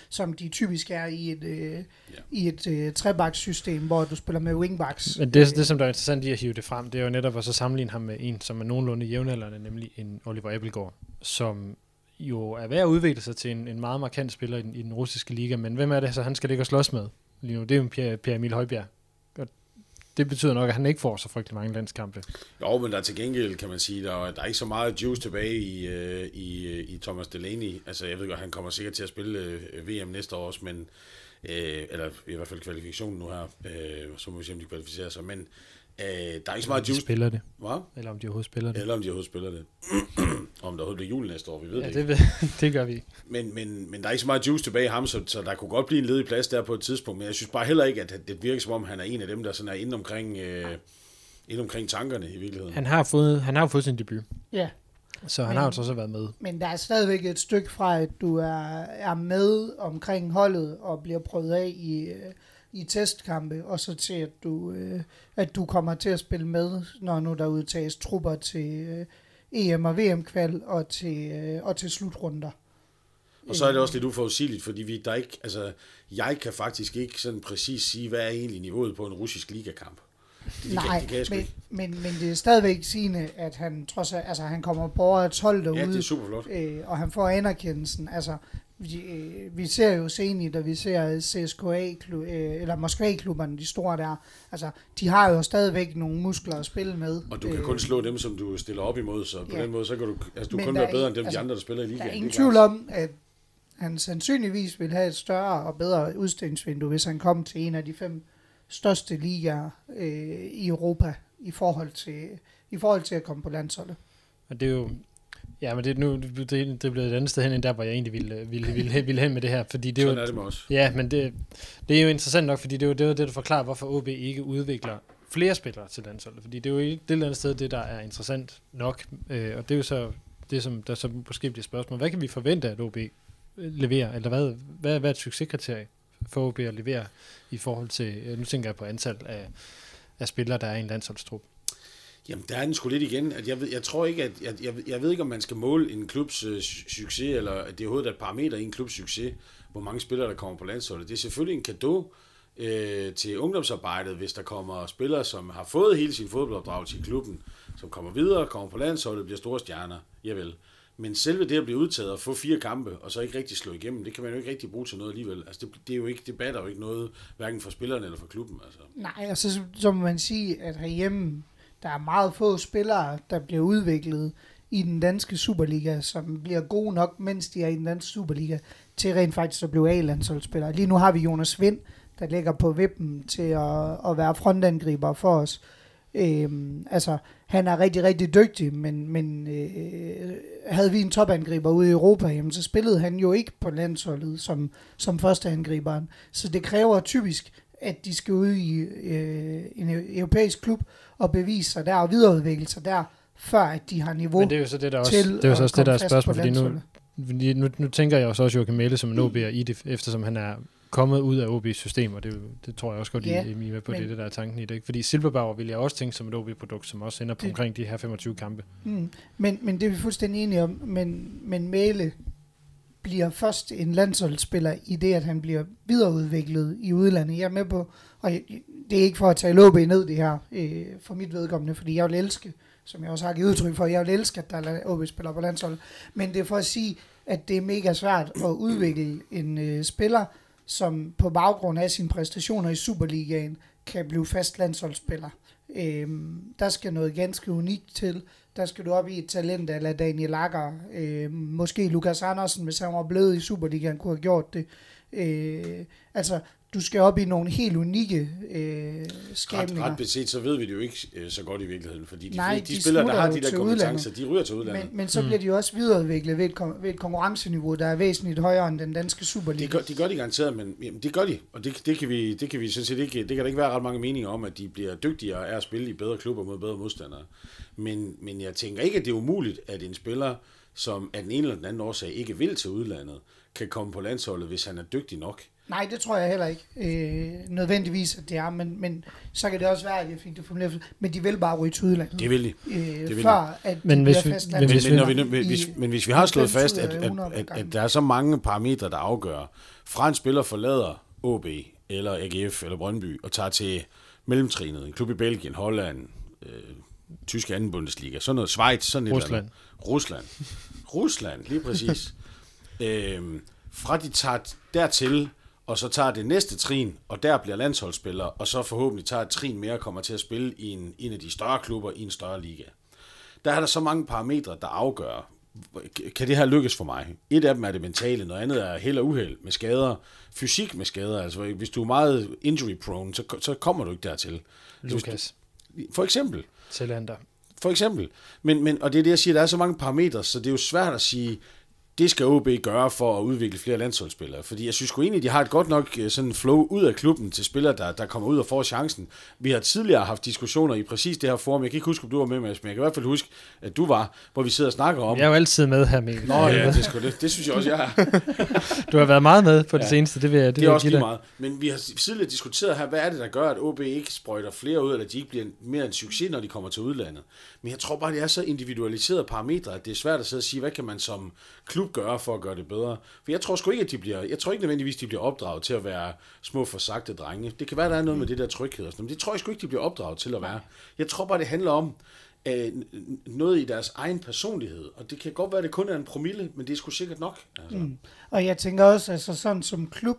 som de typisk er i et, øh, ja. i et øh, trebakkssystem, hvor du spiller med wingbacks. Men det, det, som der er interessant i at hive det frem, det er jo netop at så sammenligne ham med en, som er nogenlunde jævnaldrende, nemlig en Oliver Appelgaard, som jo er ved at udvikle sig til en, en meget markant spiller i den, i den russiske liga, men hvem er det så, han skal ligge og slås med lige nu? Det er jo Pierre, Pierre Emil Højbjerg. Det betyder nok, at han ikke får så frygtelig mange landskampe. Jo, men der er til gengæld, kan man sige, der er, der er ikke så meget juice tilbage i, øh, i, øh, i Thomas Delaney. Altså, jeg ved godt, han kommer sikkert til at spille øh, VM næste år også, men, øh, eller i hvert fald kvalifikationen nu her, øh, så må vi se, om de kvalificerer sig, men øh, der er ikke så meget de juice. spiller det, Hvad? eller om de overhovedet spiller det. Eller om de overhovedet spiller det. <clears throat> om der overhovedet bliver jul næste år, vi ved Ja, det det, ikke. ved, <laughs> det gør vi ikke. Men, men, men der er ikke så meget juice tilbage i ham, så, så der kunne godt blive en ledig plads der på et tidspunkt. Men jeg synes bare heller ikke, at det virker som om, han er en af dem, der sådan er inde omkring, øh, inde omkring tankerne i virkeligheden. Han har fået, han har fået sin debut, Ja, så han Men- har jo så også været med. men der er stadigvæk et stykke fra, at du er, er med omkring holdet og bliver prøvet af i, øh, i testkampe, og så til, at du, øh, at du kommer til at spille med, når nu der udtages trupper til øh, EM og VM-kval og til, øh, og til slutrunder. Og så er det også lidt uforudsigeligt, fordi vi, der er ikke, altså, jeg kan faktisk ikke sådan præcis sige, hvad er egentlig niveauet på en russisk ligakamp. Det, Nej, kan, det kan jeg men, ikke. men, men det er stadigvæk sigende, at han trods alt, altså han kommer på årets hold derude, Ja, det er super flot. øh, og han får anerkendelsen. Altså, vi, øh, vi ser jo senere, da vi ser CSKA, klub, øh, eller Moskva-klubberne, de store der, altså, de har jo stadigvæk nogle muskler at spille med. Og du kan Øh, kun slå dem, som du stiller op imod, så på Ja. den måde, så kan du, altså, du Men kun være er bedre ikke- end dem, altså, de andre, der spiller i ligaen. Der er ingen tvivl om, at han sandsynligvis vil have et større og bedre udstillingsvindue, hvis han kom til en af de fem største ligaer øh, i Europa i forhold til i forhold til at komme på landsholdet. Og det er jo... Ja, men det, nu, det, det er blevet et andet sted hen, end der, hvor jeg egentlig ville, ville, ville, ville hen med det her. Fordi det er Sådan jo, er det med os. Ja, men det, det er jo interessant nok, fordi det er jo det, er det der forklarer, hvorfor OB ikke udvikler flere spillere til landsholdet. Fordi det er jo et eller andet sted, det der er interessant nok. Øh, og det er jo så det, som der så måske bliver spørgsmål. Hvad kan vi forvente, at OB leverer? Eller hvad, hvad, hvad er et succeskriterie for OB at levere i forhold til, nu tænker jeg på antal af, af spillere, der er i en landsholdstrup. Jamen, der er den sgu lidt igen. At jeg, ved, jeg tror ikke, at jeg, jeg, jeg ved ikke, om man skal måle en klubs øh, succes, eller at det overhovedet er et parameter i en klubs succes, hvor mange spillere, der kommer på landsholdet. Det er selvfølgelig en gave øh, til ungdomsarbejdet, hvis der kommer spillere, som har fået hele sin fodboldopdragelse i klubben, som kommer videre, kommer på landsholdet, bliver store stjerner. Javel. Men selve det at blive udtaget og få fire kampe, og så ikke rigtig slå igennem, det kan man jo ikke rigtig bruge til noget alligevel. Altså, det, det er jo ikke, det batter jo ikke noget, hverken for spillerne eller for klubben. Altså. Nej, og så, så må man sige, at herhjemme, der er meget få spillere, der bliver udviklet i den danske Superliga, som bliver gode nok, mens de er i den danske Superliga, til rent faktisk at blive A-landsholdsspillere. Lige nu har vi Jonas Vind, der ligger på vippen til at, at være frontangriber for os. Øhm, altså, han er rigtig, rigtig dygtig, men, men øh, havde vi en topangriber ude i Europa, jamen, så spillede han jo ikke på landsholdet som, som førsteangriberen. Så det kræver typisk, at de skal ud i øh, en e-, europæisk klub og bevise sig der og videreudvikle sig der, før at de har niveau Men det er jo så det, der også, til det er jo så også det, der er spørgsmål, fordi nu, fordi nu, nu tænker jeg også også Joachim Mæle som en OB'er i det, eftersom han er kommet ud af OB's system, og det, det tror jeg også godt, Ja, I, I er med på, men- det det, der er tanken i det. Ikke? Fordi Silberbauer vil jeg også tænke som et OB-produkt, som også ender på Det- omkring de her 25 kampe. Mm. Men, men det er vi fuldstændig enige om. Men, men Mæle bliver først en landsholdsspiller i det, at han bliver videreudviklet i udlandet. Jeg er med på, og det er ikke for at tage LOB ned det her, øh, for mit vedkommende, fordi jeg vil elske, som jeg også har givet udtryk for, jeg vil elske, at der er OB-spillere på landsholdet. Men det er for at sige, at det er mega svært at udvikle en øh, spiller, som på baggrund af sine præstationer i Superligaen kan blive fast landsholdsspiller. Øh, der skal noget ganske unikt til. Der skal du op i et talent eller Daniel Lager. Øh, måske Lukas Andersen, hvis han var blevet i Superligaen, kunne have gjort det. Øh, altså, du skal op i nogle helt unikke øh, Ret, skabninger. ret beset, så ved vi det jo ikke øh, så godt i virkeligheden, fordi de, Nej, de, de spillere, der har de der kompetencer, de ryger til udlandet. Men, men så bliver de jo også videreudviklet ved et, ved et konkurrenceniveau, der er væsentligt højere end den danske Superliga. Det gør, de gør de garanteret, men jamen, det gør de, og det, det, kan vi, det kan vi sådan set ikke, det kan der ikke være ret mange meninger om, at de bliver dygtigere af at spille i bedre klubber mod bedre modstandere. Men, men jeg tænker ikke, at det er umuligt, at en spiller, som af den ene eller den anden årsag ikke vil til udlandet, kan komme på landsholdet, hvis han er dygtig nok. Nej, det tror jeg heller ikke øh, nødvendigvis, at det er, men, men så kan det også være, at jeg fik det formuleret, men de vil bare ryge til udlandet, Det vil de. øh, vil før at Men de hvis vi- men Men, hvis når vi, i- hvis, men hvis vi har slået 90 fast, at, af at, 100 at, at der er så mange parametre, der afgør, fra en spiller forlader OB, eller AGF, eller Brøndby, og tager til mellemtrinet, en klub i Belgien, Holland, øh, tyske anden Bundesliga, sådan noget, Schweiz, sådan et Rusland. Eller andet. Rusland. Rusland, lige præcis. <laughs> øhm, fra de tager dertil, og så tager det næste trin, og der bliver landsholdsspiller, og så forhåbentlig tager et trin mere og kommer til at spille i en, en af de større klubber i en større liga. Der er der så mange parametre, der afgør, kan det her lykkes for mig? Et af dem er det mentale, noget andet er held og uheld med skader, fysik med skader. Altså, hvis du er meget injury prone, så, så kommer du ikke dertil. Lukas, du- For eksempel. Tillander. For eksempel. Men, men, og det er det, jeg siger, der er så mange parametre, så det er jo svært at sige, det skal OB gøre for at udvikle flere landsholdsspillere. Fordi jeg synes sgu egentlig, de har et godt nok øh, sådan flow ud af klubben til spillere, der, der kommer ud og får chancen. Vi har tidligere haft diskussioner i præcis det her forum. Jeg kan ikke huske, om du var med, Mads, men jeg kan i hvert fald huske, at du var, hvor vi sidder og snakker om... Jeg er jo altid med her, Mikkel. Nå ja, det, sgu det, det synes jeg også, jeg er. <laughs> Du har været meget med på det Ja. seneste, det vil jeg det, Det er også lige dig. meget. Men vi har tidligere diskuteret her, hvad er det, der gør, at OB ikke sprøjter flere ud, eller de ikke bliver mere en succes, når de kommer til udlandet. Men jeg tror bare, det er så individualiserede parametre, at det er svært at sidde og sige, hvad kan man som klub gøre for at gøre det bedre. For jeg tror sgu ikke, at de bliver, jeg tror ikke nødvendigvis, de bliver opdraget til at være små forsagte drenge. Det kan være, der er noget med det der tryghed og sådan men det tror jeg sgu ikke, de bliver opdraget til at være. Jeg tror bare, det handler om, øh, noget i deres egen personlighed, og det kan godt være, at det kun er en promille, men det er sgu sikkert nok. Altså. Mm. Og jeg tænker også, altså sådan som klub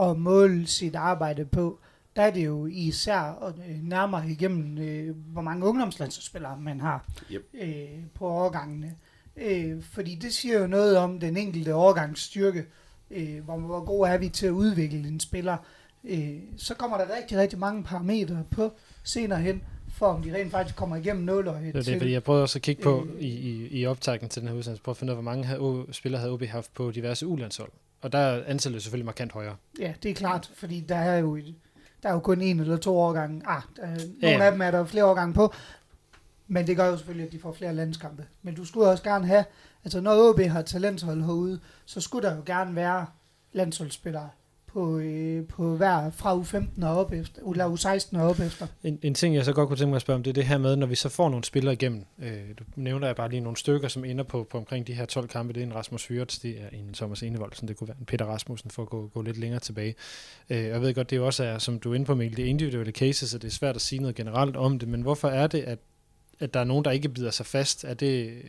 at måle sit arbejde på, der er det jo især øh, nærmere igennem, øh, hvor mange ungdomslandsspillere man har Yep. øh, på årgangene. Øh, fordi det siger jo noget om den enkelte årgangs styrke, øh, hvor, hvor god er vi til at udvikle en spiller. Øh, så kommer der rigtig, rigtig mange parametre på senere hen, for om de rent faktisk kommer igennem nåløjet Det er det, fordi jeg prøvede også at kigge på Øh. i, i, i optakten til den her udsendelse, prøve at finde ud af, hvor mange havde, O- spillere havde OB haft på diverse ulandshold. Og der er antallet selvfølgelig markant højere. Ja, det er klart, fordi der er jo, et- der er jo kun en eller to årgange. Ah, der, er- nogle Ja. af dem er der flere årgange på, men det gør jo selvfølgelig, at de får flere landskampe. Men du skulle også gerne have, altså når OB har talenthold herude, så skulle der jo gerne være landsholdsspillere på, øh, på hver fra U15 og op efter, eller U16 og op efter. En, en ting, jeg så godt kunne tænke mig at spørge om, det er det her med, når vi så får nogle spillere igennem. Øh, du nævner jeg bare lige nogle stykker, som ender på, på omkring de her 12 kampe. Det er en Rasmus Fyrts, det er en Thomas Enevoldsen, det kunne være en Peter Rasmussen, for at gå, gå lidt længere tilbage. Øh, jeg ved godt, det også er, som du er inde på, Mikkel, det er individuelle cases, så det er svært at sige noget generelt om det, men hvorfor er det, at, at der er nogen, der ikke bider sig fast? Er det,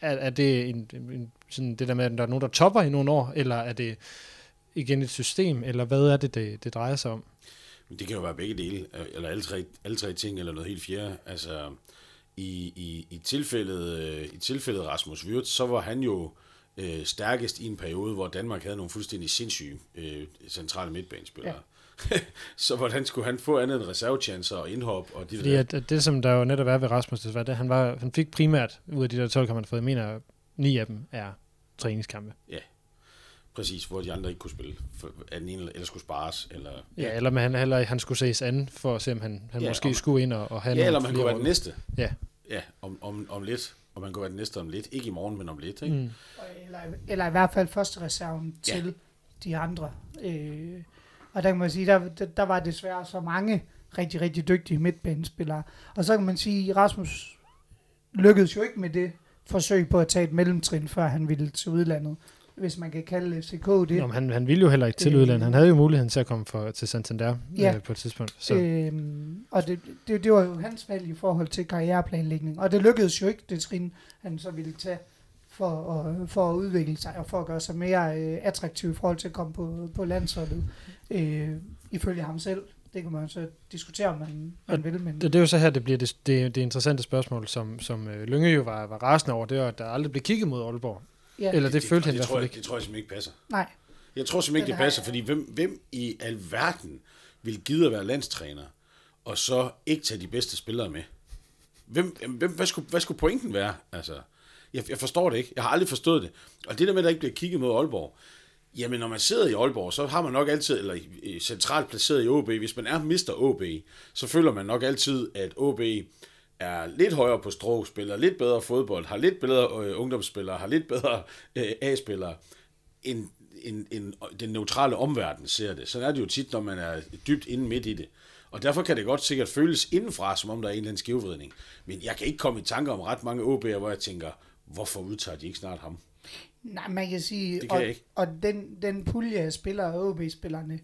er, er det en, en, sådan det der med, at der er nogen, der topper i nogle år, eller er det igen et system, eller hvad er det, det, det drejer sig om? Det kan jo være begge dele, øh, eller alle tre, alle tre ting, eller noget helt fjerde. Altså, i, i, i, tilfældet, øh, i tilfældet Rasmus Wirtz, så var han jo øh, stærkest i en periode, hvor Danmark havde nogle fuldstændig sindssyge øh, centrale midtbanespillere. Ja. <laughs> så hvordan skulle han få andet end reservechancer og indhop og de Fordi der? at, at det, som der jo netop er ved Rasmus, det var, det, han, var, han fik primært ud af de der 12 kampe, han fået, jeg mener, ni af dem er træningskampe. Præcis, hvor de andre ikke kunne spille. For, den ene eller skulle spares. Eller, Ja, eller man, eller han skulle ses an for at se, om han, han Ja, ja, måske om- skulle ind og, og have ja, eller man flere kunne være den næste. Ja. Ja, om, om, om lidt. Og man kunne være den næste om lidt. Ikke i morgen, men om lidt. Ikke? Mm. Eller, eller i hvert fald første reserven Ja. til de andre. Øh, og der kan man sige, der, der, var desværre så mange rigtig, rigtig dygtige midtbanespillere. Og så kan man sige, Rasmus lykkedes jo ikke med det forsøg på at tage et mellemtrin, før han ville til udlandet. Hvis man kan kalde FCK det. Nå, han, han ville jo heller ikke til Øh. udlandet. Han havde jo muligheden til at komme for, til Santander Ja. øh, på et tidspunkt. Så. Øhm, og det, det, det var jo hans valg i forhold til karriereplanlægning. Og det lykkedes jo ikke, det trin, han så ville tage for at, for at udvikle sig og for at gøre sig mere øh, attraktiv i forhold til at komme på, på landsholdet. Øh, ifølge ham selv. Det kan man så diskutere, om man, man vil. Men, Det, det er jo så her, det bliver det, det, det interessante spørgsmål, som, som øh, Lønge jo var, var rasende over, det var, at der aldrig blev kigget mod Aalborg. ja, Eller det, følte han i det, hvert tror fald jeg, ikke. det tror jeg simpelthen ikke passer. nej, Jeg tror simpelthen ikke, det passer, jeg- fordi hvem, hvem i alverden vil gide at være landstræner, og så ikke tage de bedste spillere med? Hvem, hvem, hvad, skulle, hvad skulle pointen være? Altså, jeg, jeg forstår det ikke. Jeg har aldrig forstået det. Og det der med, at der ikke bliver kigget mod Aalborg, jamen når man sidder i Aalborg, så har man nok altid, eller centralt placeret i OB, hvis man er mister OB, så føler man nok altid, at OB er lidt højere på strå, spiller lidt bedre fodbold, har lidt bedre øh, ungdomsspillere, har lidt bedre øh, A-spillere, end, end, end den neutrale omverden ser det. Sådan er det jo tit, når man er dybt inde midt i det. Og derfor kan det godt sikkert føles indenfra, som om der er en eller anden skævvridning. Men jeg kan ikke komme i tanker om ret mange OB'er, hvor jeg tænker, hvorfor udtager de ikke snart ham? nej, man kan sige, Det kan og, jeg ikke. og den, den pulje af spillere, OB-spillerne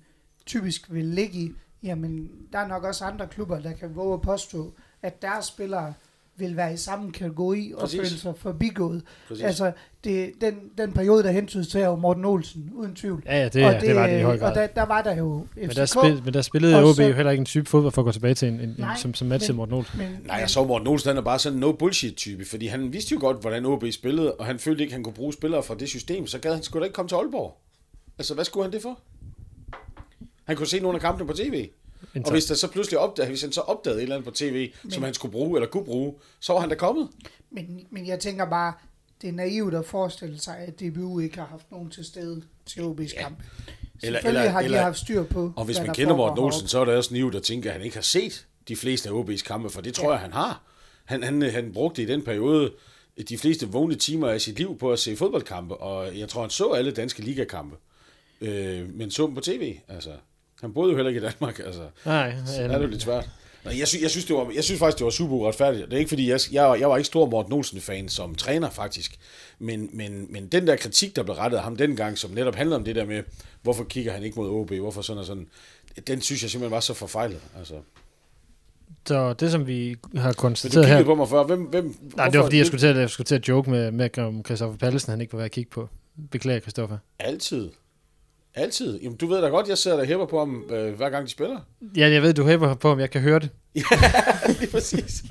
typisk vil ligge i, jamen, der er nok også andre klubber, der kan våge at påstå, at deres spillere vil være i samme kategori og Præcis. føle sig forbigået. Præcis. Altså, det, den, den periode, der hentydes til, er jo Morten Olsen, uden tvivl. Ja, ja, det, og det, det var det i høj grad. Og der, der var der jo FCK. men, der spil, men der spillede og OB jo heller ikke en type fodbold for at gå tilbage til en, en, en Nej, som, som matchede men- Morten Olsen. men, Nej, jeg så Morten Olsen, han er bare sådan en no-bullshit-type, fordi han vidste jo godt, hvordan OB spillede, og han følte ikke, han kunne bruge spillere fra det system, så gad han sgu da ikke komme til Aalborg. Altså, hvad skulle han det for? Han kunne se nogle af kampene på tv. Og hvis der så pludselig opdagede, hvis han så opdagede et eller andet på tv, Men... som han skulle bruge eller kunne bruge, så var han da kommet. men, men jeg tænker bare, det er naivt at forestille sig, at DBU ikke har haft nogen til stede til OB's Ja. kamp. Eller- Selvfølgelig eller- har de eller- haft styr på, Og hvis man der kender Morten Olsen, så er det også nivet at tænke, at han ikke har set de fleste af OB's kampe, for det tror Ja. jeg, han har. Han, han, han brugte i den periode de fleste vågne timer af sit liv på at se fodboldkampe, og jeg tror, han så alle danske ligakampe, øh, men så dem på tv. Altså, han boede jo heller ikke i Danmark, altså. Nej, Så er det jo lidt svært. Nej, jeg, sy- jeg, synes, det var, jeg synes faktisk, det var super uretfærdigt. Det er ikke, fordi jeg, jeg, jeg var ikke stor Morten Olsen-fan som træner, faktisk. Men, men, men den der kritik, der blev rettet af ham dengang, som netop handler om det der med, hvorfor kigger han ikke mod OB, hvorfor sådan og sådan, den synes jeg simpelthen var så forfejlet. Altså. Så det, som vi har Men du konstateret kiggede her... på mig før. Hvem, hvem, Nej, det var fordi, jeg skulle til at, jeg skulle til at joke med, med om Christoffer Pallesen, han ikke var ved at kigge på. Beklager, Christoffer. Altid. Altid. Jamen, du ved da godt, jeg sidder der og hæpper på ham, øh, hver gang de spiller. Ja, jeg ved, du hæber på, om jeg kan høre det. <laughs> Lige præcis.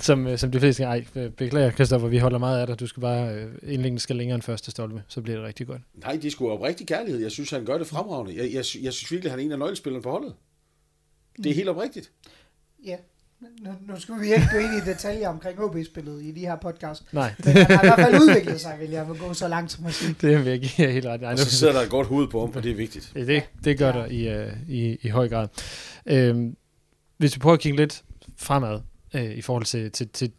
Som, øh, som de fleste Ej, øh, beklager, Christoffer, vi holder meget af dig. Du skal bare... Øh, skal længere end første stolpe, så bliver det rigtig godt. Nej, de skulle oprigtig kærlighed. Jeg synes, han gør det fremragende. Jeg, jeg, jeg synes virkelig, han er en af nøglespillerne på holdet. Det er helt oprigtigt. Ja, nu, nu skal vi ikke gå ind i detaljer omkring OB-spillet i de her podcast. Nej, Men han har i hvert fald udviklet sig, vil jeg gå så langt som at sige. det give jer helt ret. Ej, Og så sidder der et godt hoved på ham, og det er vigtigt. Ja, det, det gør der i, øh, i, i høj grad. Øhm, hvis vi prøver at kigge lidt fremad øh, i forhold til, til, til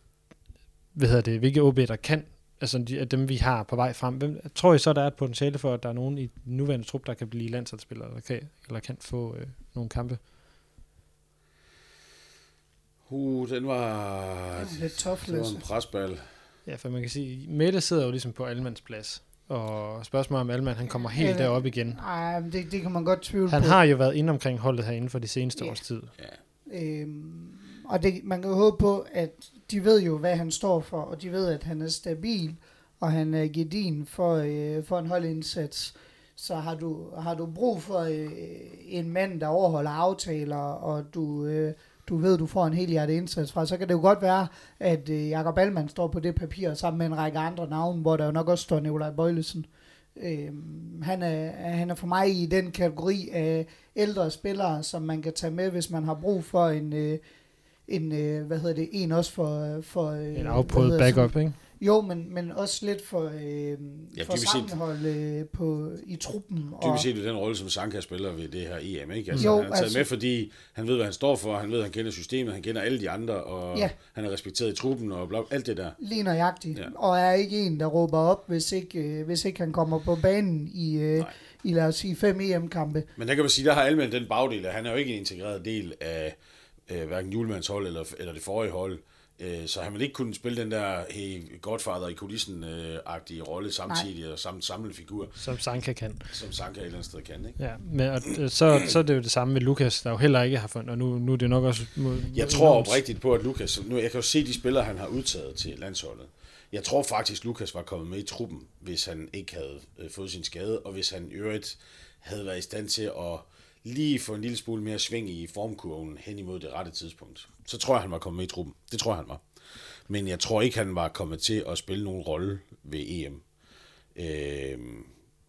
hvad hedder det, hvilke OB, der kan, altså de, dem, vi har på vej frem. Hvem, tror I så, der er et potentiale for, at der er nogen i den nuværende trup, der kan blive landsholdsspillere, eller kan, eller kan få øh, nogle kampe? Uh, den var... Det er lidt tough, Det var en presbal. Ja, for man kan sige, Mette sidder jo ligesom på Almans plads, og spørgsmålet om Alman, han kommer helt Ja, derop igen. Nej, det, det kan man godt tvivle Han på. har jo været inde omkring holdet herinde for de seneste Ja. års tid. Ja. Øhm, og det, man kan jo håbe på, at de ved jo, hvad han står for, og de ved, at han er stabil, og han er gedin for, øh, for en holdindsats. Så har du, har du brug for øh, en mand, der overholder aftaler, og du, øh, du ved, du får en hel hjerte indsats fra, så kan det jo godt være, at øh, Jakob Allmann står på det papir sammen med en række andre navne, hvor der jo nok også står Nikolaj Bøjlesen. Øhm, han, er, han er for mig i den kategori af ældre spillere, som man kan tage med, hvis man har brug for en, øh, en øh, hvad hedder det, en også for... for øh, En afprøvet backup, ikke? Jo, men, men også lidt for, øh, Ja, for sammenhold øh, på, i truppen. Og, Dybest set den rolle, som Sanka spiller ved det her EM, ikke? Altså, Jo, han er taget altså- med, fordi han ved, hvad han står for, han ved, han kender systemet, han kender alle de andre, og Ja. han er respekteret i truppen, og bla, alt det der. Lige nøjagtigt. Ja. Ja. Og er ikke en, der råber op, hvis ikke, øh, hvis ikke han kommer på banen i, øh, Nej. i lad os sige, fem EM-kampe. Men der kan man sige, der har Almen den bagdel, at han er jo ikke en integreret del af øh, hverken julemands hold eller, eller det forrige hold. Øh, så han vil ikke kunne spille den der hey, Godfather i kulissen-agtige rolle samtidig, og samt samle figur, Som Sanka kan. som Sanka et eller andet sted kan. Ikke? Ja, men og, øh, så, så er det jo det samme med Lukas, der jo heller ikke har fundet, og nu, nu er det nok også... Mod, Jeg tror oprigtigt på, at Lukas, nu jeg kan jo se de spillere, han har udtaget til landsholdet. Jeg tror faktisk, Lukas var kommet med i truppen, hvis han ikke havde øh, fået sin skade, og hvis han i øvrigt havde været i stand til at lige få en lille smule mere sving i formkurven hen imod det rette tidspunkt. Så tror jeg, han var kommet med i truppen. Det tror jeg, han var. Men jeg tror ikke, han var kommet til at spille nogen rolle ved EM. Øh,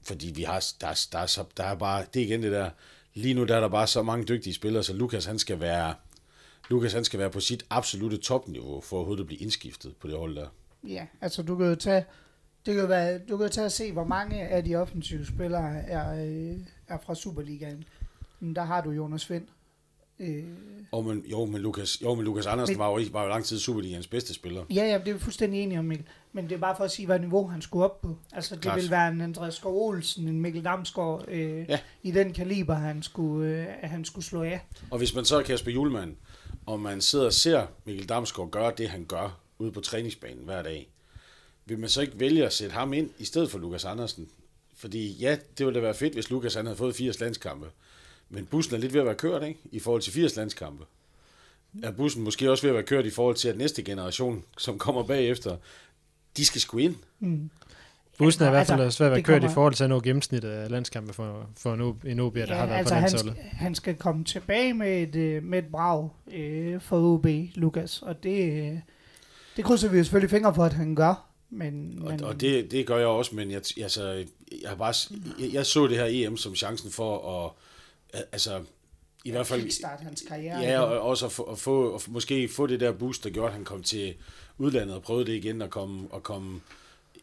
fordi vi har, der, der, der, er, så, der er bare, det er igen det der, lige nu der er der bare så mange dygtige spillere, så Lukas han skal være, Lukas han skal være på sit absolute topniveau, for overhovedet at blive indskiftet på det hold der. Ja, altså du kan jo tage, det kan være, du kan tage og se, hvor mange af de offensive spillere er, øh, er fra Superligaen. Men der har du Jonas Vind. Øh, Og men, jo, men Lukas, jo, men Lukas Andersen Men- var jo, ikke- var jo lang tid Superligans bedste spiller. ja, ja, det er fuldstændig enige om, Mikkel. Men det er bare for at sige, hvad niveau han skulle op på. Altså det Klart. vil være en Andreas Skov Olsen, en Mikkel Damsgaard, øh, ja. i den kaliber, han skulle, øh, han skulle slå af. Og hvis man så er Kasper Julemand, og man sidder og ser Mikkel Damsgaard gøre det, han gør ude på træningsbanen hver dag, vil man så ikke vælge at sætte ham ind i stedet for Lukas Andersen? Fordi ja, det ville da være fedt, hvis Lukas han havde fået 80 landskampe. Men bussen er lidt ved at være kørt, ikke? I forhold til 80 landskampe. Er bussen måske også ved at være kørt i forhold til, at næste generation, som kommer bagefter, de skal sgu ind. Mm. Bussen er i hvert Altså, fald svært at være kørt i kommer- forhold til at nå gennemsnittet af landskampe for, for en, O- en OB, der har været altså på han, landsholdet. skal, han skal komme tilbage med et, øh, med et brag øh, for OB, Lukas. Og det, øh, det krydser vi jo selvfølgelig fingre for, at han gør. Men, Og, men og det, det gør jeg også, men jeg, altså, jeg, har bare, jeg, jeg så det her EM som chancen for at, altså, i hvert fald, kickstart hans karriere. ja, og også at få, at få at måske få det der boost, der gjorde, at han kom til udlandet og prøvede det igen og komme, og komme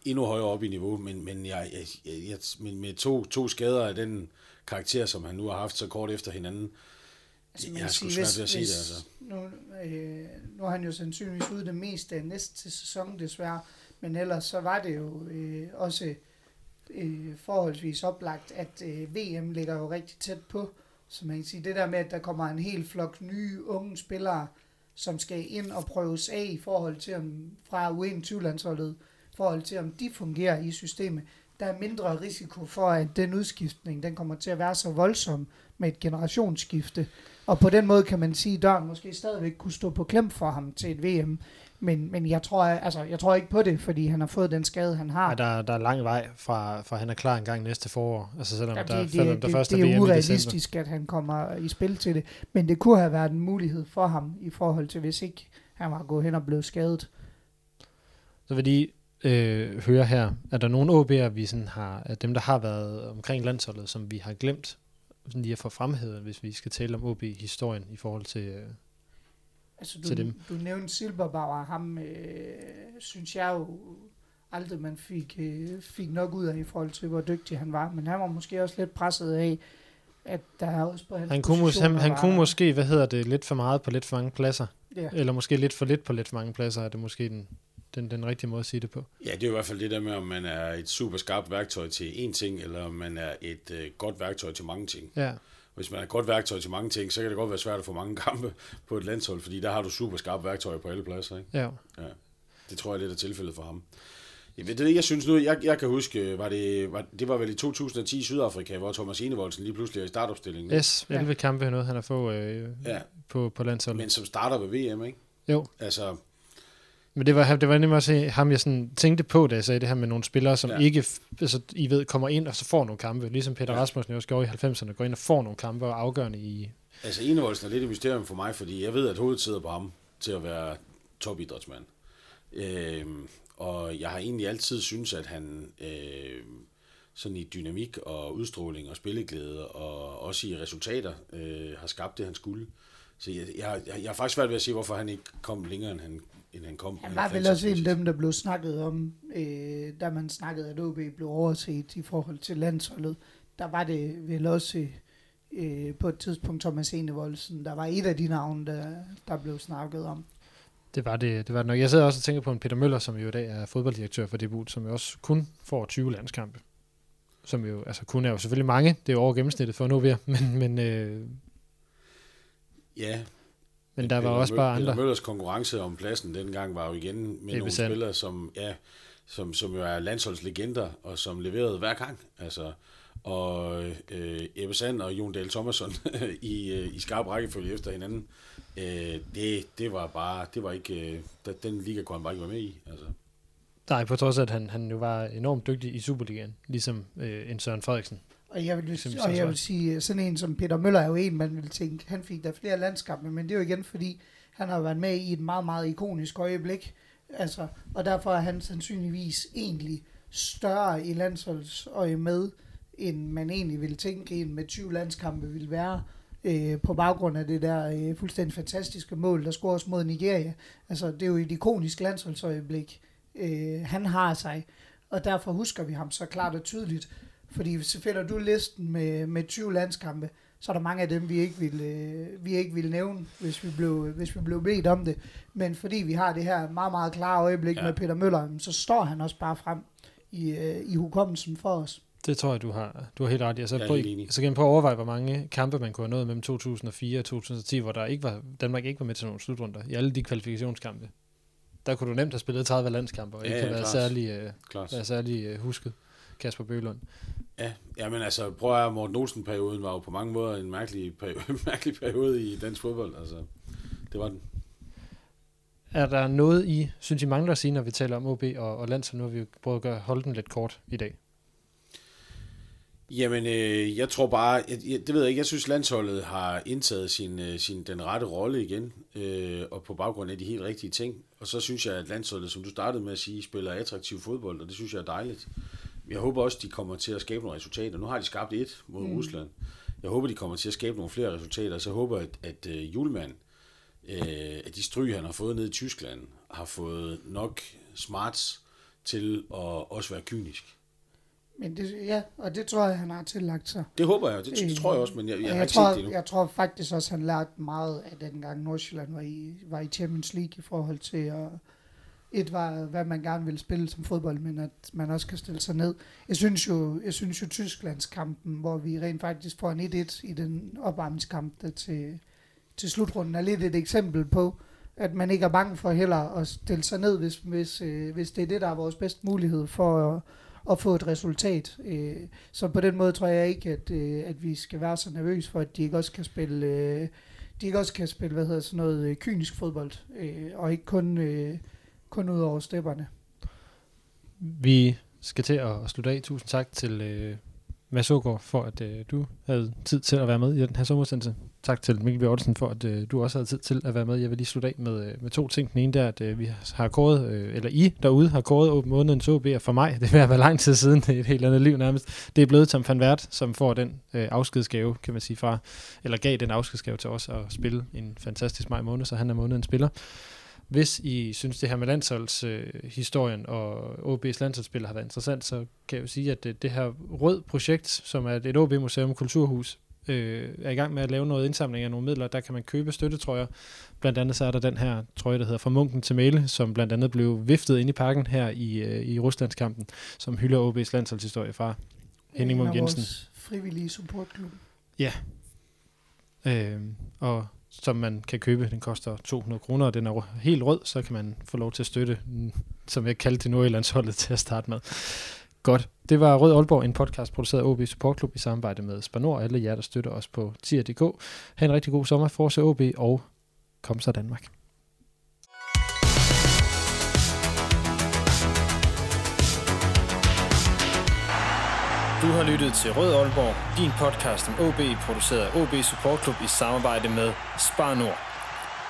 endnu højere op i niveau, men, men, jeg, jeg, jeg, men med to, to skader af den karakter, som han nu har haft så kort efter hinanden, Altså, jeg har sgu svært ved at se det, altså. Nu, øh, nu er han jo sandsynligvis ude det meste af næste sæson, desværre. Men ellers så var det jo øh, også øh, forholdsvis oplagt, at øh, VM ligger jo rigtig tæt på. Så man kan sige, det der med, at der kommer en hel flok nye unge spillere, som skal ind og prøves af i forhold til, om fra U21-landsholdet, i forhold til, om de fungerer i systemet. Der er mindre risiko for, at den udskiftning, den kommer til at være så voldsom med et generationsskifte. Og på den måde kan man sige, at døren måske stadigvæk kunne stå på klem for ham til et VM. Men, men jeg, tror, altså, jeg tror ikke på det, fordi han har fået den skade, han har. Ej, der, der er lang vej fra, fra han er klar en gang næste forår. Altså selvom Ja, der, det, selvom det, der det, først det er VM er urealistisk, at han kommer i spil til det. Men det kunne have været en mulighed for ham, i forhold til hvis ikke han var gået hen og blevet skadet. Så vil de øh, høre her, er der nogle OB'er, vi sådan har, af dem, der har været omkring landsholdet, som vi har glemt sådan lige at få fremhævet, hvis vi skal tale om OB-historien i forhold til... Øh, Altså, Til du, dem. du nævnte Silberbauer, ham øh, synes jeg jo aldrig, man fik, øh, fik nok ud af i forhold til, hvor dygtig han var. Men han var måske også lidt presset af, at der er også på hans han kunne, mås- han, han var- kunne måske, hvad hedder det, lidt for meget på lidt for mange pladser. Ja. Eller måske lidt for lidt på lidt for mange pladser, er det måske den, den, den rigtige måde at sige det på. Ja, det er i hvert fald det der med, om man er et super skarpt værktøj til én ting, eller om man er et øh, godt værktøj til mange ting. Ja, Hvis man et godt værktøj til mange ting, så kan det godt være svært at få mange kampe på et landshold, fordi der har du super skarpt værktøj på alle pladser. Ikke? ja. Det tror jeg lidt er tilfældet for ham. Jeg ved det, jeg synes nu, jeg, jeg kan huske, var det, var, det var vel i 2010 i Sydafrika, hvor Thomas Enevoldsen lige pludselig er i startopstillingen. S, 11 kampe er noget, han har fået øh, Ja, på, på landsholdet. men som starter ved VM, ikke? Jo, Altså, Men det var, det var nemlig også ham, jeg sådan tænkte på, da jeg sagde det her med nogle spillere, som Ja. ikke, altså, I ved, kommer ind og så får nogle kampe. Ligesom Peter Ja. Rasmussen også gjorde i 90'erne, går ind og får nogle kampe og afgørende i... altså Enevoldsen er lidt et mysterium for mig, fordi jeg ved, at hovedet sidder på ham til at være topidrætsmand. Øhm, og jeg har egentlig altid synes at han øh, sådan i dynamik og udstråling og spilleglæde og også i resultater øh, har skabt det, han skulle. så jeg, jeg, jeg, jeg har faktisk svært ved at se, hvorfor han ikke kom længere, end han, end han kom. Han var vel også en af dem, der blev snakket om, øh, da man snakkede, at OB blev overset i forhold til landsholdet. Der var det vel også øh, på et tidspunkt Thomas Enevoldsen, der var et af de navne, der, der blev snakket om. Det var det, det var det nok. Jeg sidder også og tænker på en Peter Møller, som jo i dag er fodbolddirektør for debut, som jo også kun får 20 landskampe. Som jo, altså kun er jo selvfølgelig mange, det er jo over gennemsnittet for nu ved, <laughs> men, men, øh, Ja, men der var Peter også Mø- bare Peter andre. Møllers konkurrence om pladsen dengang var jo igen med nogle Sand. spillere, som, ja, som, som jo er landsholdslegender, og som leverede hver gang. Altså, og øh, Ebbe Sand og Jon Dahl Thomasson <laughs> i, øh, i skarp rækkefølge efter hinanden, øh, det, det var bare, det var ikke, øh, den liga kunne han bare ikke være med i. Altså. Nej, på trods af, at han, han jo var enormt dygtig i Superligaen, ligesom øh, en Søren Frederiksen. Og jeg vil, Eksempelvis og jeg vil sige, sådan en som Peter Møller er jo en, man vil tænke, han fik der flere landskampe, men det er jo igen fordi, han har været med i et meget, meget ikonisk øjeblik. Altså, og derfor er han sandsynligvis egentlig større i landsholdsøje med, end man egentlig ville tænke, en med 20 landskampe ville være øh, på baggrund af det der øh, fuldstændig fantastiske mål, der scores mod Nigeria. Altså, det er jo et ikonisk landsholdsøjeblik, øh, han har sig, og derfor husker vi ham så klart og tydeligt. Fordi hvis finder du listen med, med 20 landskampe, så er der mange af dem, vi ikke vil, øh, vi ikke vil nævne, hvis vi, blev, hvis vi blev bedt om det. Men fordi vi har det her meget, meget klare øjeblik Ja. ja. med Peter Møller, så står han også bare frem i, øh, i hukommelsen for os. Det tror jeg, du har, du har helt ret i. Altså, Jeg prøv, så kan man prøve at overveje, hvor mange kampe man kunne have nået mellem 2004 og 2010, hvor der ikke var, Danmark ikke var med til nogle slutrunder i alle de kvalifikationskampe. Der kunne du nemt have spillet 30 landskampe, og Ja, ikke ja, have været klart. særlig, øh, Klart. været særlig øh, husket. Kasper Bølund. Ja, jamen altså, prøv at høre, Morten Olsen-perioden var jo på mange måder en mærkelig periode, <laughs> mærkelig periode i dansk fodbold. Altså, det var den. Er der noget, I synes, I mangler at sige, når vi taler om OB og, og landshold? Nu har vi jo prøvet at gøre, holde den lidt kort i dag. Jamen, øh, jeg tror bare, jeg, jeg, det ved jeg ikke, jeg synes landsholdet har indtaget sin, øh, sin, den rette rolle igen, øh, og på baggrund af de helt rigtige ting. Og så synes jeg, at landsholdet, som du startede med at sige, spiller attraktiv fodbold, og det synes jeg er dejligt. Jeg håber også, de kommer til at skabe nogle resultater. Nu har de skabt et mod mm. Rusland. Jeg håber, de kommer til at skabe nogle flere resultater, så jeg håber, at, at uh, Julemand, øh, at de stryg, han har fået ned i Tyskland, har fået nok smarts til at også være kynisk. Men det, ja, og det tror jeg, han har tillagt sig. Det håber jeg, det, det tror jeg også, men jeg, jeg, Og har jeg, ikke tror, set det endnu. jeg tror faktisk også, han lærte meget af den gang Nordsjælland var i, var i Champions League i forhold til at et var, hvad man gerne vil spille som fodbold, men at man også kan stille sig ned. Jeg synes jo, jeg synes jo Tysklandskampen, hvor vi rent faktisk får en 1-1 i den opvarmningskamp der til, til slutrunden, er lidt et eksempel på, at man ikke er bange for heller at stille sig ned, hvis, hvis, øh, hvis det er det, der er vores bedste mulighed for at, at få et resultat. Øh, så på den måde tror jeg ikke, at, øh, at vi skal være så nervøse for, at de ikke også kan spille, øh, de ikke også kan spille hvad hedder sådan noget øh, kynisk fodbold, øh, og ikke kun, øh, kun ud over stepperne. Vi skal til at slutte af. Tusind tak til øh, Mads Ågaard for, at øh, du havde tid til at være med i den her sommersendelse. Tak til Mikkel Bjørnsen for, at øh, du også havde tid til at være med. Jeg vil lige slutte af med, øh, med to ting. Den ene der, at øh, vi har kåret, øh, eller I derude har kåret åben månedens OB, og for mig, det er ved at være lang tid siden, det er et helt andet liv nærmest. Det er blevet Tom van Vært, som får den øh, afskedsgave, kan man sige, fra, eller gav den afskedsgave til os at spille en fantastisk maj måned, så han er månedens spiller. Hvis I synes, det her med landsholdshistorien øh, historien og OB's landsholdsspil har været interessant, så kan jeg jo sige, at det, det her rød projekt, som er et OB-museum kulturhus, øh, er i gang med at lave noget indsamling af nogle midler. Der kan man købe støttetrøjer. Blandt andet så er der den her trøje, der hedder Fra Munken til Mæle, som blandt andet blev viftet ind i parken her i, øh, i Ruslandskampen, som hylder OB's landsholdshistorie fra Henning En Munk Jensen. frivillige supportklub. Øh, og som man kan købe. Den koster 200 kroner, og den er helt rød, så kan man få lov til at støtte, som jeg kaldte det Nordjyllandsholdet <laughs> til at starte med. Godt. Det var Rød Aalborg, en podcast produceret af OB Support Club i samarbejde med Spanor alle jer, der støtter os på tier.dk. Ha' en rigtig god sommer. Forse OB og kom så Danmark. Du har lyttet til Rød Aalborg, din podcast om OB, produceret af OB Support Club i samarbejde med Spar Nord.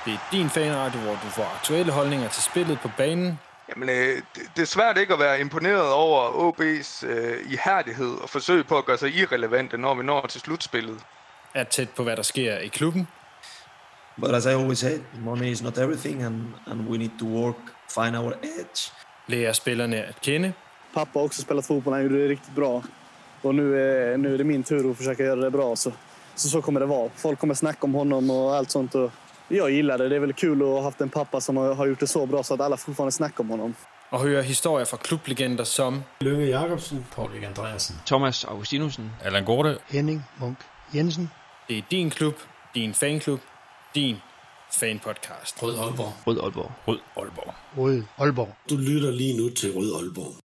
Det er din fanradio, hvor du får aktuelle holdninger til spillet på banen, Jamen, øh, det, er svært ikke at være imponeret over OB's øh, ihærdighed og forsøg på at gøre sig irrelevante, når vi når til slutspillet. er tæt på, hvad der sker i klubben, But as I always said, money is not everything, and, and we need to work, find our edge. Lærer spillerne at kende. Pappa har också spelat fotboll, han gjorde det riktigt bra. Och nu är, nu är det min tur att försöka göra det bra. Så, så, så kommer det vara. Folk kommer snacka om honom och allt sånt. Och jag gillar det. Det är väl kul att ha haft en pappa som har, har gjort det så bra så att alla fortfarande snackar om honom. Og høre historier fra klublegender som Lønge Jacobsen, Paul Andreasen. Thomas Augustinusen. Allan Gorte. Henning Munk Jensen. Det er din klub, din fanklub, din fanpodcast. Rød Aalborg. Rød Aalborg. Rød Aalborg. Rød Aalborg. Du lytter lige nu til Rød Aalborg.